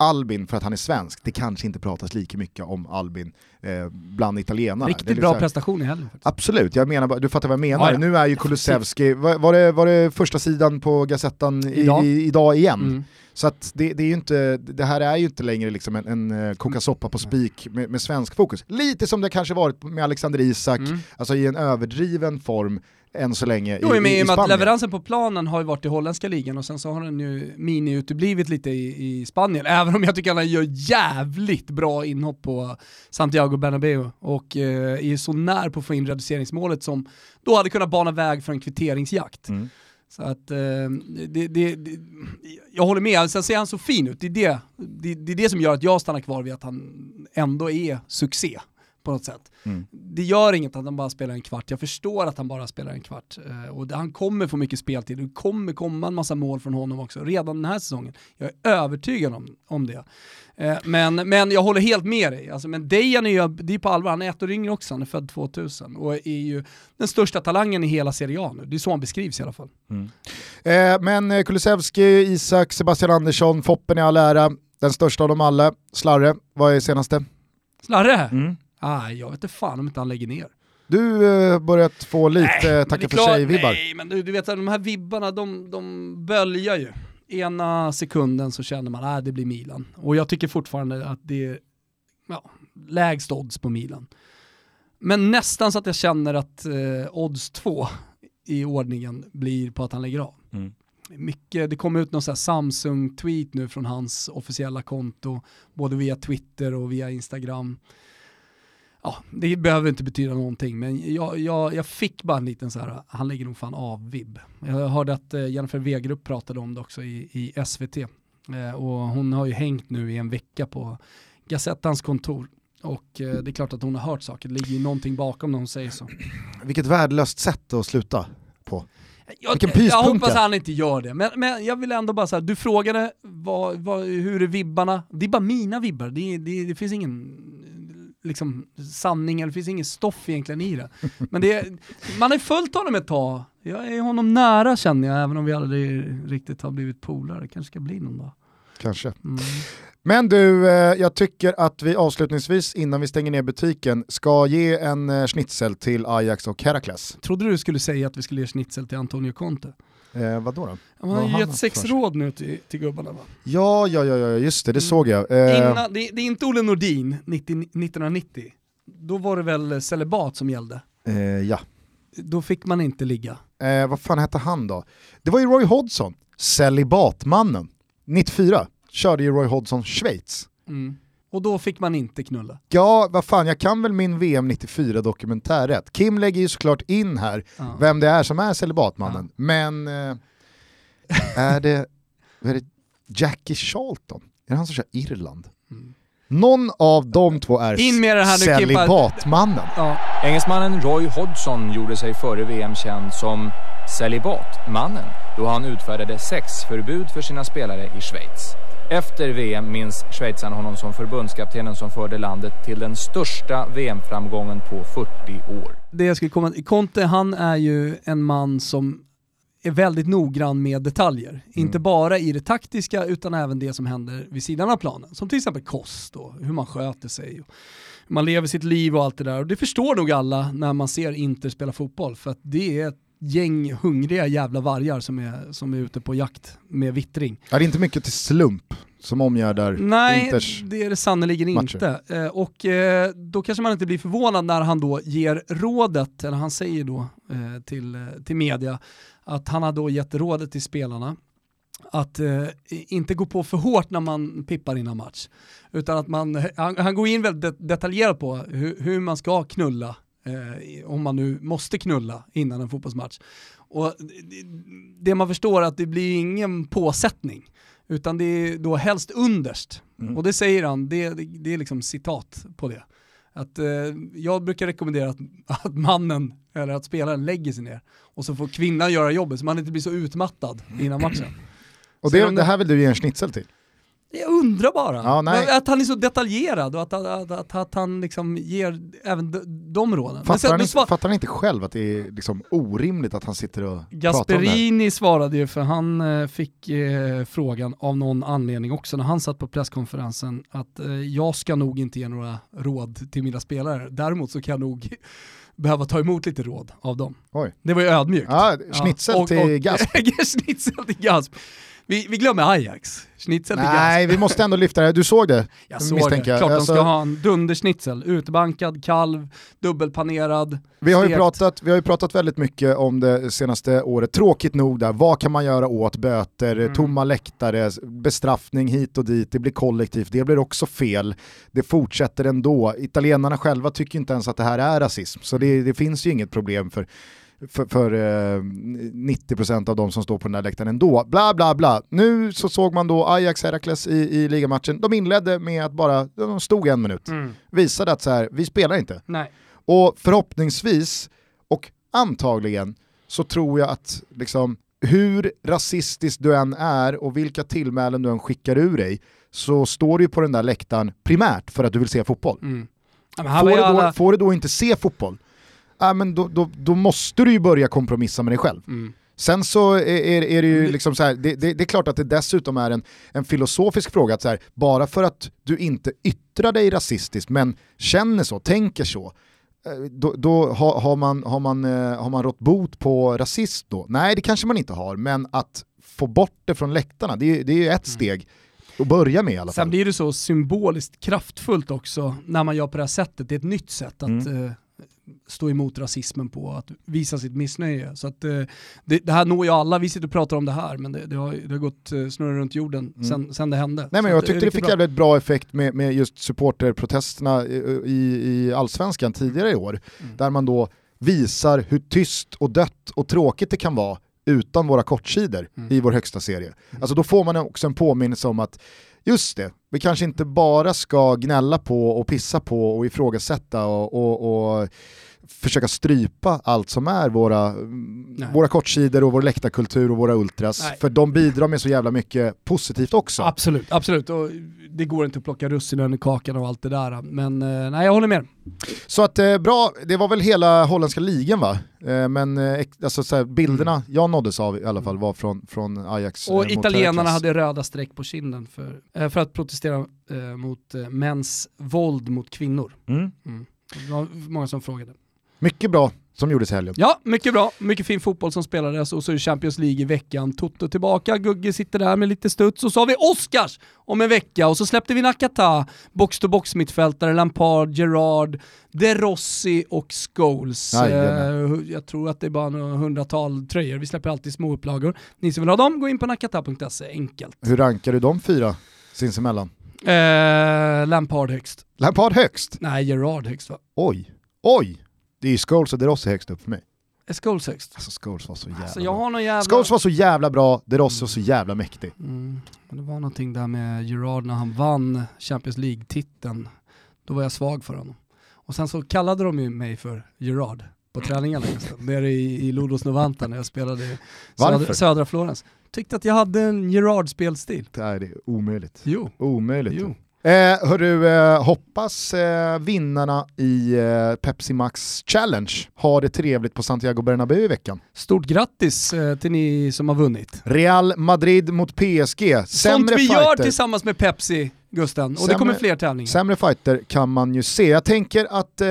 Albin för att han är svensk. Det kanske inte pratas lika mycket om Albin eh, bland är Riktigt liksom bra här- prestation i helgen. Absolut, jag menar, du fattar vad jag menar. Ja, ja. Nu är ju Kulusevski, var, var, det, var det första sidan på Gazettan Idag. i, idag igen? Mm. Så att det, det, är ju inte, det här är ju inte längre liksom en, en eh, koka soppa på spik med, med svensk fokus. Lite som det kanske varit med Alexander Isak, Mm. alltså i en överdriven form än så länge Jo, i, i, men i i och med att leveransen på planen har ju varit i holländska ligan och sen så har den ju mini-uteblivit lite i, i Spanien. Även om jag tycker att han gör jävligt bra inhopp på Santiago Bernabéu och eh, är så när på att få in reduceringsmålet som då hade kunnat bana väg för en kvitteringsjakt. Mm. Så att eh, det, det, det, jag håller med, sen ser han så fin ut. Det är det, det, det är det som gör att jag stannar kvar vid att han ändå är succé på något sätt. Mm. Det gör inget att han bara spelar en kvart, jag förstår att han bara spelar en kvart. Eh, och det, han kommer få mycket speltid, det kommer komma en massa mål från honom också, redan den här säsongen. Jag är övertygad om, om det. Eh, men, men jag håller helt med dig, alltså, men Dejan är ju, det är på allvar, han är ett år yngre också, han är född 2000 och är ju den största talangen i hela Serie A nu. Det är så han beskrivs i alla fall. Eh, men eh, Kulusevski, Isak, Sebastian Andersson, Foppen i all ära, den största av dem alla. Slarre, vad är senaste? Slarre? Mm. Ah, jag vet inte fan om inte han lägger ner. Du eh, börjat få lite det tacka för sig-vibbar. Nej, men du, du vet de här vibbarna, de, de böljar ju. Ena sekunden så känner man att ah, det blir Milan. Och jag tycker fortfarande att det är ja, lägst odds på Milan. Men nästan så att jag känner att eh, odds 2 i ordningen blir på att han lägger av. Mm. Mycket, det kom ut någon Samsung-tweet nu från hans officiella konto, både via Twitter och via Instagram. Ja, det behöver inte betyda någonting, men jag, jag, jag fick bara en liten så här, han lägger nog fan av-vibb. Jag hörde att eh, Jennifer Wegerup pratade om det också i, i SVT. Eh, och hon har ju hängt nu i en vecka på Gazettans kontor. Och eh, det är klart att hon har hört saker, det ligger ju någonting bakom när hon säger så. Vilket värdelöst sätt att sluta på. Jag, jag hoppas han inte gör det, men, men jag vill ändå bara säga, du frågade vad, vad, hur är vibbarna? Det är bara mina vibbar, det, det, det finns ingen liksom, sanning, eller det finns inget stoff egentligen i det. Men det, man har ju följt honom ett tag, jag är honom nära känner jag, även om vi aldrig riktigt har blivit polare. Det kanske ska bli någon dag. Kanske. Mm. Men du, eh, jag tycker att vi avslutningsvis innan vi stänger ner butiken ska ge en eh, schnitzel till Ajax och Herakles. Trodde du skulle säga att vi skulle ge schnitzel till Antonio Conte? Eh, vad då? då? Han har ju gett sex råd nu till, till gubbarna va? Ja, ja, ja, ja, just det, det Mm. såg jag. Eh, Innan, det, det är inte Olle Nordin 90, 1990. Då var det väl celibat som gällde. eh, ja. Då fick man inte ligga. Eh, vad fan hette han då? Det var ju Roy Hodgson, celibatmannen, 94. körde ju Roy Hodgson Schweiz. Mm. Och då fick man inte knulla. Ja, vad fan, jag kan väl min VM 94 dokumentär rätt. Kim lägger ju såklart in här Ja. vem det är som är celibatmannen. Men eh, är, det, är det Jackie Charlton? Är det han som kör Irland? Mm. Någon av de två är In med det här nu, celibatmannen. Ja. Engelsmannen Roy Hodgson gjorde sig före VM känd som celibatmannen då han utfärdade sexförbud för sina spelare i Schweiz. Efter VM minns schweizarna honom som förbundskaptenen som förde landet till den största VM-framgången på 40 år. Det jag skulle komma Conte han är ju en man som är väldigt noggrann med detaljer. Inte bara i det taktiska utan även det som händer vid sidan av planen. Som till exempel kost och hur man sköter sig. Och man lever sitt liv och allt det där. Och det förstår nog alla när man ser Inter spela fotboll. För att det är ett gäng hungriga jävla vargar som är, som är ute på jakt med vittring. Ja, det är inte mycket till slump som omgärdar Nej, Inters... det är det sannerligen inte. Eh, och eh, då kanske man inte blir förvånad när han då ger rådet, eller han säger då eh, till, eh, till media, att han har då gett rådet till spelarna att eh, inte gå på för hårt när man pippar innan match. Utan att man, han, han går in väldigt det- detaljerat på hur, hur man ska knulla, eh, om man nu måste knulla innan en fotbollsmatch. Och det, man förstår är att det blir ingen påsättning. Utan det är då helst underst. Mm. Och det säger han, det, det, det är liksom citat på det. Att, eh, jag brukar rekommendera att, att mannen, eller att spelaren lägger sig ner och så får kvinnan göra jobbet så man inte blir så utmattad innan matchen. Och det det- här vill du ge en schnitzel till? Jag undrar bara. Ja. Att han är så detaljerad och att, att, att, att han liksom ger även de, de råden. Fattar sen- han, inte, fattar han inte själv att det är liksom orimligt att han sitter och pratar om det här? Gasperini svarade ju för han eh, fick eh, frågan av någon anledning också när han satt på presskonferensen att eh, jag ska nog inte ge några råd till mina spelare. Däremot så kan jag nog behöva ta emot lite råd av dem. Oj. Det var ju ödmjukt. Ja, schnitzel och- till och- Gasp. schnitzel till Gasp. Vi, vi glömmer Ajax. Schnitzel. Nej, vi måste ändå lyfta det. Du såg det? Jag såg misstänker det. Klart Alltså- de ska ha en dunderschnitzel. Utbankad, kalv, dubbelpanerad. Vi har, ju pratat, vi har ju pratat väldigt mycket om det senaste året, tråkigt nog där, vad kan man göra åt böter, Mm. tomma läktare, bestraffning hit och dit, det blir kollektivt, det blir också fel, det fortsätter ändå. Italienarna själva tycker inte ens att det här är rasism, så det, det finns ju inget problem för för, för eh, 90% av de som står på den här läktaren ändå. Bla bla bla. Nu så såg man då Ajax Herakles i, i ligamatchen. De inledde med att bara, de stod en minut. Mm. Visade att så här, vi spelar inte. Nej. Och förhoppningsvis, och antagligen, så tror jag att liksom, hur rasistisk du än är och vilka tillmälen du än skickar ur dig, så står du på den där läktaren primärt för att du vill se fotboll. Mm. Får du, då, alla... får du då inte se fotboll, ja, men då, då, då måste du ju börja kompromissa med dig själv. Mm. Sen så är, är, det ju liksom så här, det, det, det är klart att det dessutom är en, en filosofisk fråga, att så här, bara för att du inte yttrar dig rasistiskt men känner så, tänker så, eh, då, då har, har, man, har, man, eh, har man rått bot på rasism då? Nej det kanske man inte har, men att få bort det från läktarna, det, är- det är ju ett steg att börja med i alla fall. Sen blir det så symboliskt kraftfullt också när man gör på det här sättet. Det är ett nytt sätt att Mm. Eh, stå emot rasismen på, att visa sitt missnöje. Så att, eh, det, det här når ju alla, vi sitter och pratar om det här, men det, det, har, det har gått uh, snurra runt jorden Mm. sen, sen det hände. Nej, men jag att tyckte det fick bra. jävligt bra effekt med, med just supporterprotesterna i, i, i allsvenskan tidigare i år. Mm. Där man då visar hur tyst och dött och tråkigt det kan vara utan våra kortsidor Mm. i vår högsta serie. Alltså då får man också en påminnelse om att just det, vi kanske inte bara ska gnälla på och pissa på och ifrågasätta och, och, och försöka strypa allt som är våra, Nej. våra kortsidor och vår läktarkultur och våra ultras. Nej. För de bidrar med så jävla mycket positivt också. Absolut, absolut. Och det går inte att plocka russinen i kakan och allt det där. Men eh, nej, jag håller med. Så att eh, bra, det var väl hela holländska ligan va? Eh, men alltså, så här, bilderna jag nåddes av i alla fall var från, från Ajax Och italienarna hade röda streck på kinden för, för att protestera mot mäns våld mot kvinnor. Mm. Det var många som frågade. Mycket bra som gjordes i helgen. Ja, mycket bra. Mycket fin fotboll som spelades och så är det Champions League i veckan. Toto tillbaka, Gugge sitter där med lite studs och så har vi Oscars om en vecka och så släppte vi Nakata, box-to-box mittfältare, Lampard, Gerard, De Rossi och Scholes. Jajamän. Eh, jag tror att det är bara några hundratal tröjor, vi släpper alltid små upplagor. Ni som vill ha dem, gå in på nakata.se, enkelt. Hur rankar du de fyra sinsemellan? Eh, Lampard högst. Lampard högst? Nej, Gerard högst va? Oj, oj! Det är ju Scholes och De Rossi högst upp för mig. Är Scholes högst? Alltså Scholes var så jävla Alltså jag har någon jävla... Scholes var så jävla bra, De Rossi var så jävla mäktig. Mm, det var någonting där med Gerard när han vann Champions League-titeln. Då var jag svag för honom. Och sen så kallade de ju mig för Gerard på träningarna nere i, i Lodos Novanta när jag spelade i södra, södra Florens. Tyckte att jag hade en Gerard-spelstil. Nej, det är omöjligt. Jo, Omöjligt. jo. Eh, hörru, eh, hoppas eh, vinnarna i eh, Pepsi Max Challenge har det trevligt på Santiago Bernabéu i veckan. Stort grattis eh, till ni som har vunnit. Real Madrid mot PSG. Sånt Sämre vi gör fighter. tillsammans med Pepsi, Gusten. Och det Sämre- kommer fler tävlingar. Sämre fighter kan man ju se. Jag tänker att eh,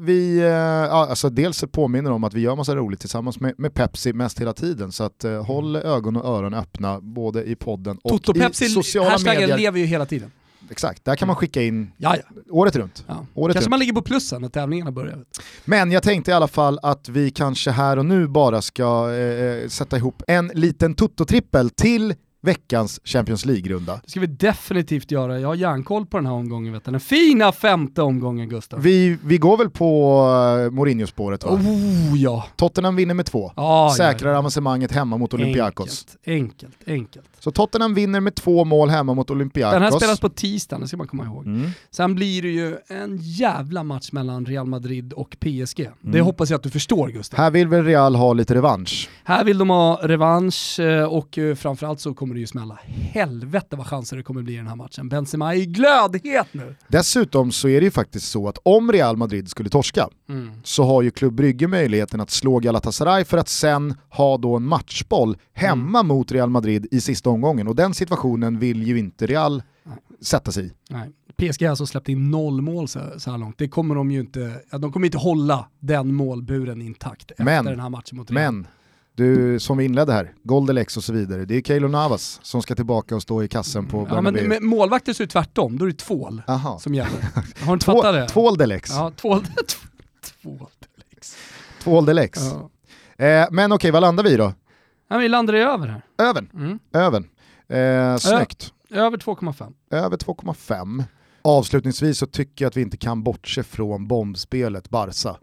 vi, eh, alltså dels påminner om att vi gör massa roligt tillsammans med, med Pepsi mest hela tiden. Så att håll ögon och öron öppna både i podden och Toto i Pepsi, sociala hashtaggen medier. lever ju hela tiden. Exakt, där kan man skicka in Ja, ja. året runt. ja. Året Kanske runt. man ligger på plussen när tävlingarna börjar. Men jag tänkte i alla fall att vi kanske här och nu bara ska eh, sätta ihop en liten Toto-trippel till veckans Champions League-runda. Det ska vi definitivt göra. Jag har järnkoll på den här omgången. Vet du. Den fina femte omgången Gustav. Vi, vi går väl på uh, Mourinho-spåret va? Oh ja. Tottenham vinner med två. Ah, Säkrar ja, avancemanget hemma mot ja. Olympiakos. Enkelt, enkelt, enkelt. Så Tottenham vinner med två mål hemma mot Olympiakos. Den här spelas på tisdagen, det ska man komma ihåg. Mm. Sen blir det ju en jävla match mellan Real Madrid och PSG. Mm. Det hoppas jag att du förstår Gustav. Här vill väl Real ha lite revansch. Här vill de ha revansch eh, och eh, framförallt så kommer det ju smälla. Helvete vad chanser det kommer bli i den här matchen. Benzema är i glödhet nu. Dessutom så är det ju faktiskt så att om Real Madrid skulle torska Mm. så har ju Klubb Brygge möjligheten att slå Galatasaray för att sen ha då en matchboll hemma Mm. mot Real Madrid i sista omgången och den situationen vill ju inte Real sätta sig i. Nej. PSG har alltså släppt in noll mål så, så här långt. Det kommer de ju inte, de kommer inte hålla den målburen intakt efter Men- den här matchen mot Real. Men du, som vi inledde här, Goldelex och så vidare, det är Keylor Navas som ska tillbaka och stå i kassen på ja, men Bernabéu. med målvakter är det tvärtom, då är det tvål Aha. som gäller. Har du inte fattat det? Tvåldelex. Ja, tvål. tvål. Tvåldelex. Ja. Eh, men okej, vad landar vi då? Ja, vi landar i över här. Övern. Mm. Övern. Eh, snyggt. Över 2,5. Över 2,5. Avslutningsvis så tycker jag att vi inte kan bortse från bombspelet Barca.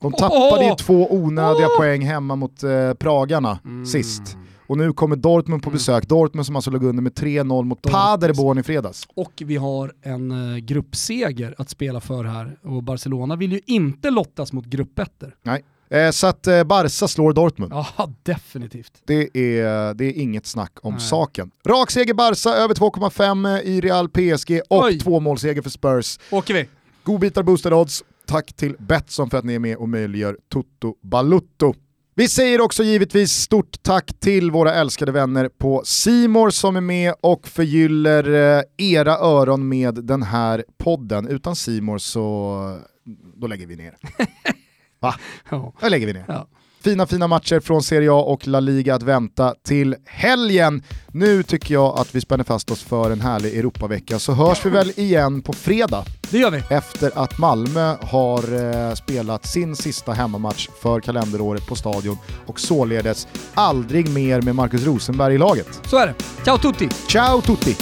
De tappade ju två onödiga Åh! poäng hemma mot eh, Pragarna Mm. sist. Och nu kommer Dortmund på besök. Dortmund som alltså låg under med 3-0 mot Dortmund. Paderborn i fredags. Och vi har en eh, gruppseger att spela för här. Och Barcelona vill ju inte lottas mot gruppettor. Nej. Eh, så att eh, Barca slår Dortmund. Ja, definitivt. Det är, det är inget snack om Nej. saken. Rak seger Barca, över 2,5 i Real PSG och Oj. två målseger för Spurs. Åker vi. Godbitar boostade odds. Tack till Betsson för att ni är med och möjliggör Toto Balutto. Vi säger också givetvis stort tack till våra älskade vänner på Simor som är med och förgyller eh, era öron med den här podden. Utan Simor så då lägger vi ner. Va? Då lägger vi ner. Fina fina matcher från Serie A och La Liga att vänta till helgen. Nu tycker jag att vi spänner fast oss för en härlig Europavecka så hörs vi väl igen på fredag Det gör vi. efter att Malmö har eh, spelat sin sista hemmamatch för kalenderåret på Stadion och således aldrig mer med Marcus Rosenberg i laget. Så är det. Ciao tutti! Ciao tutti!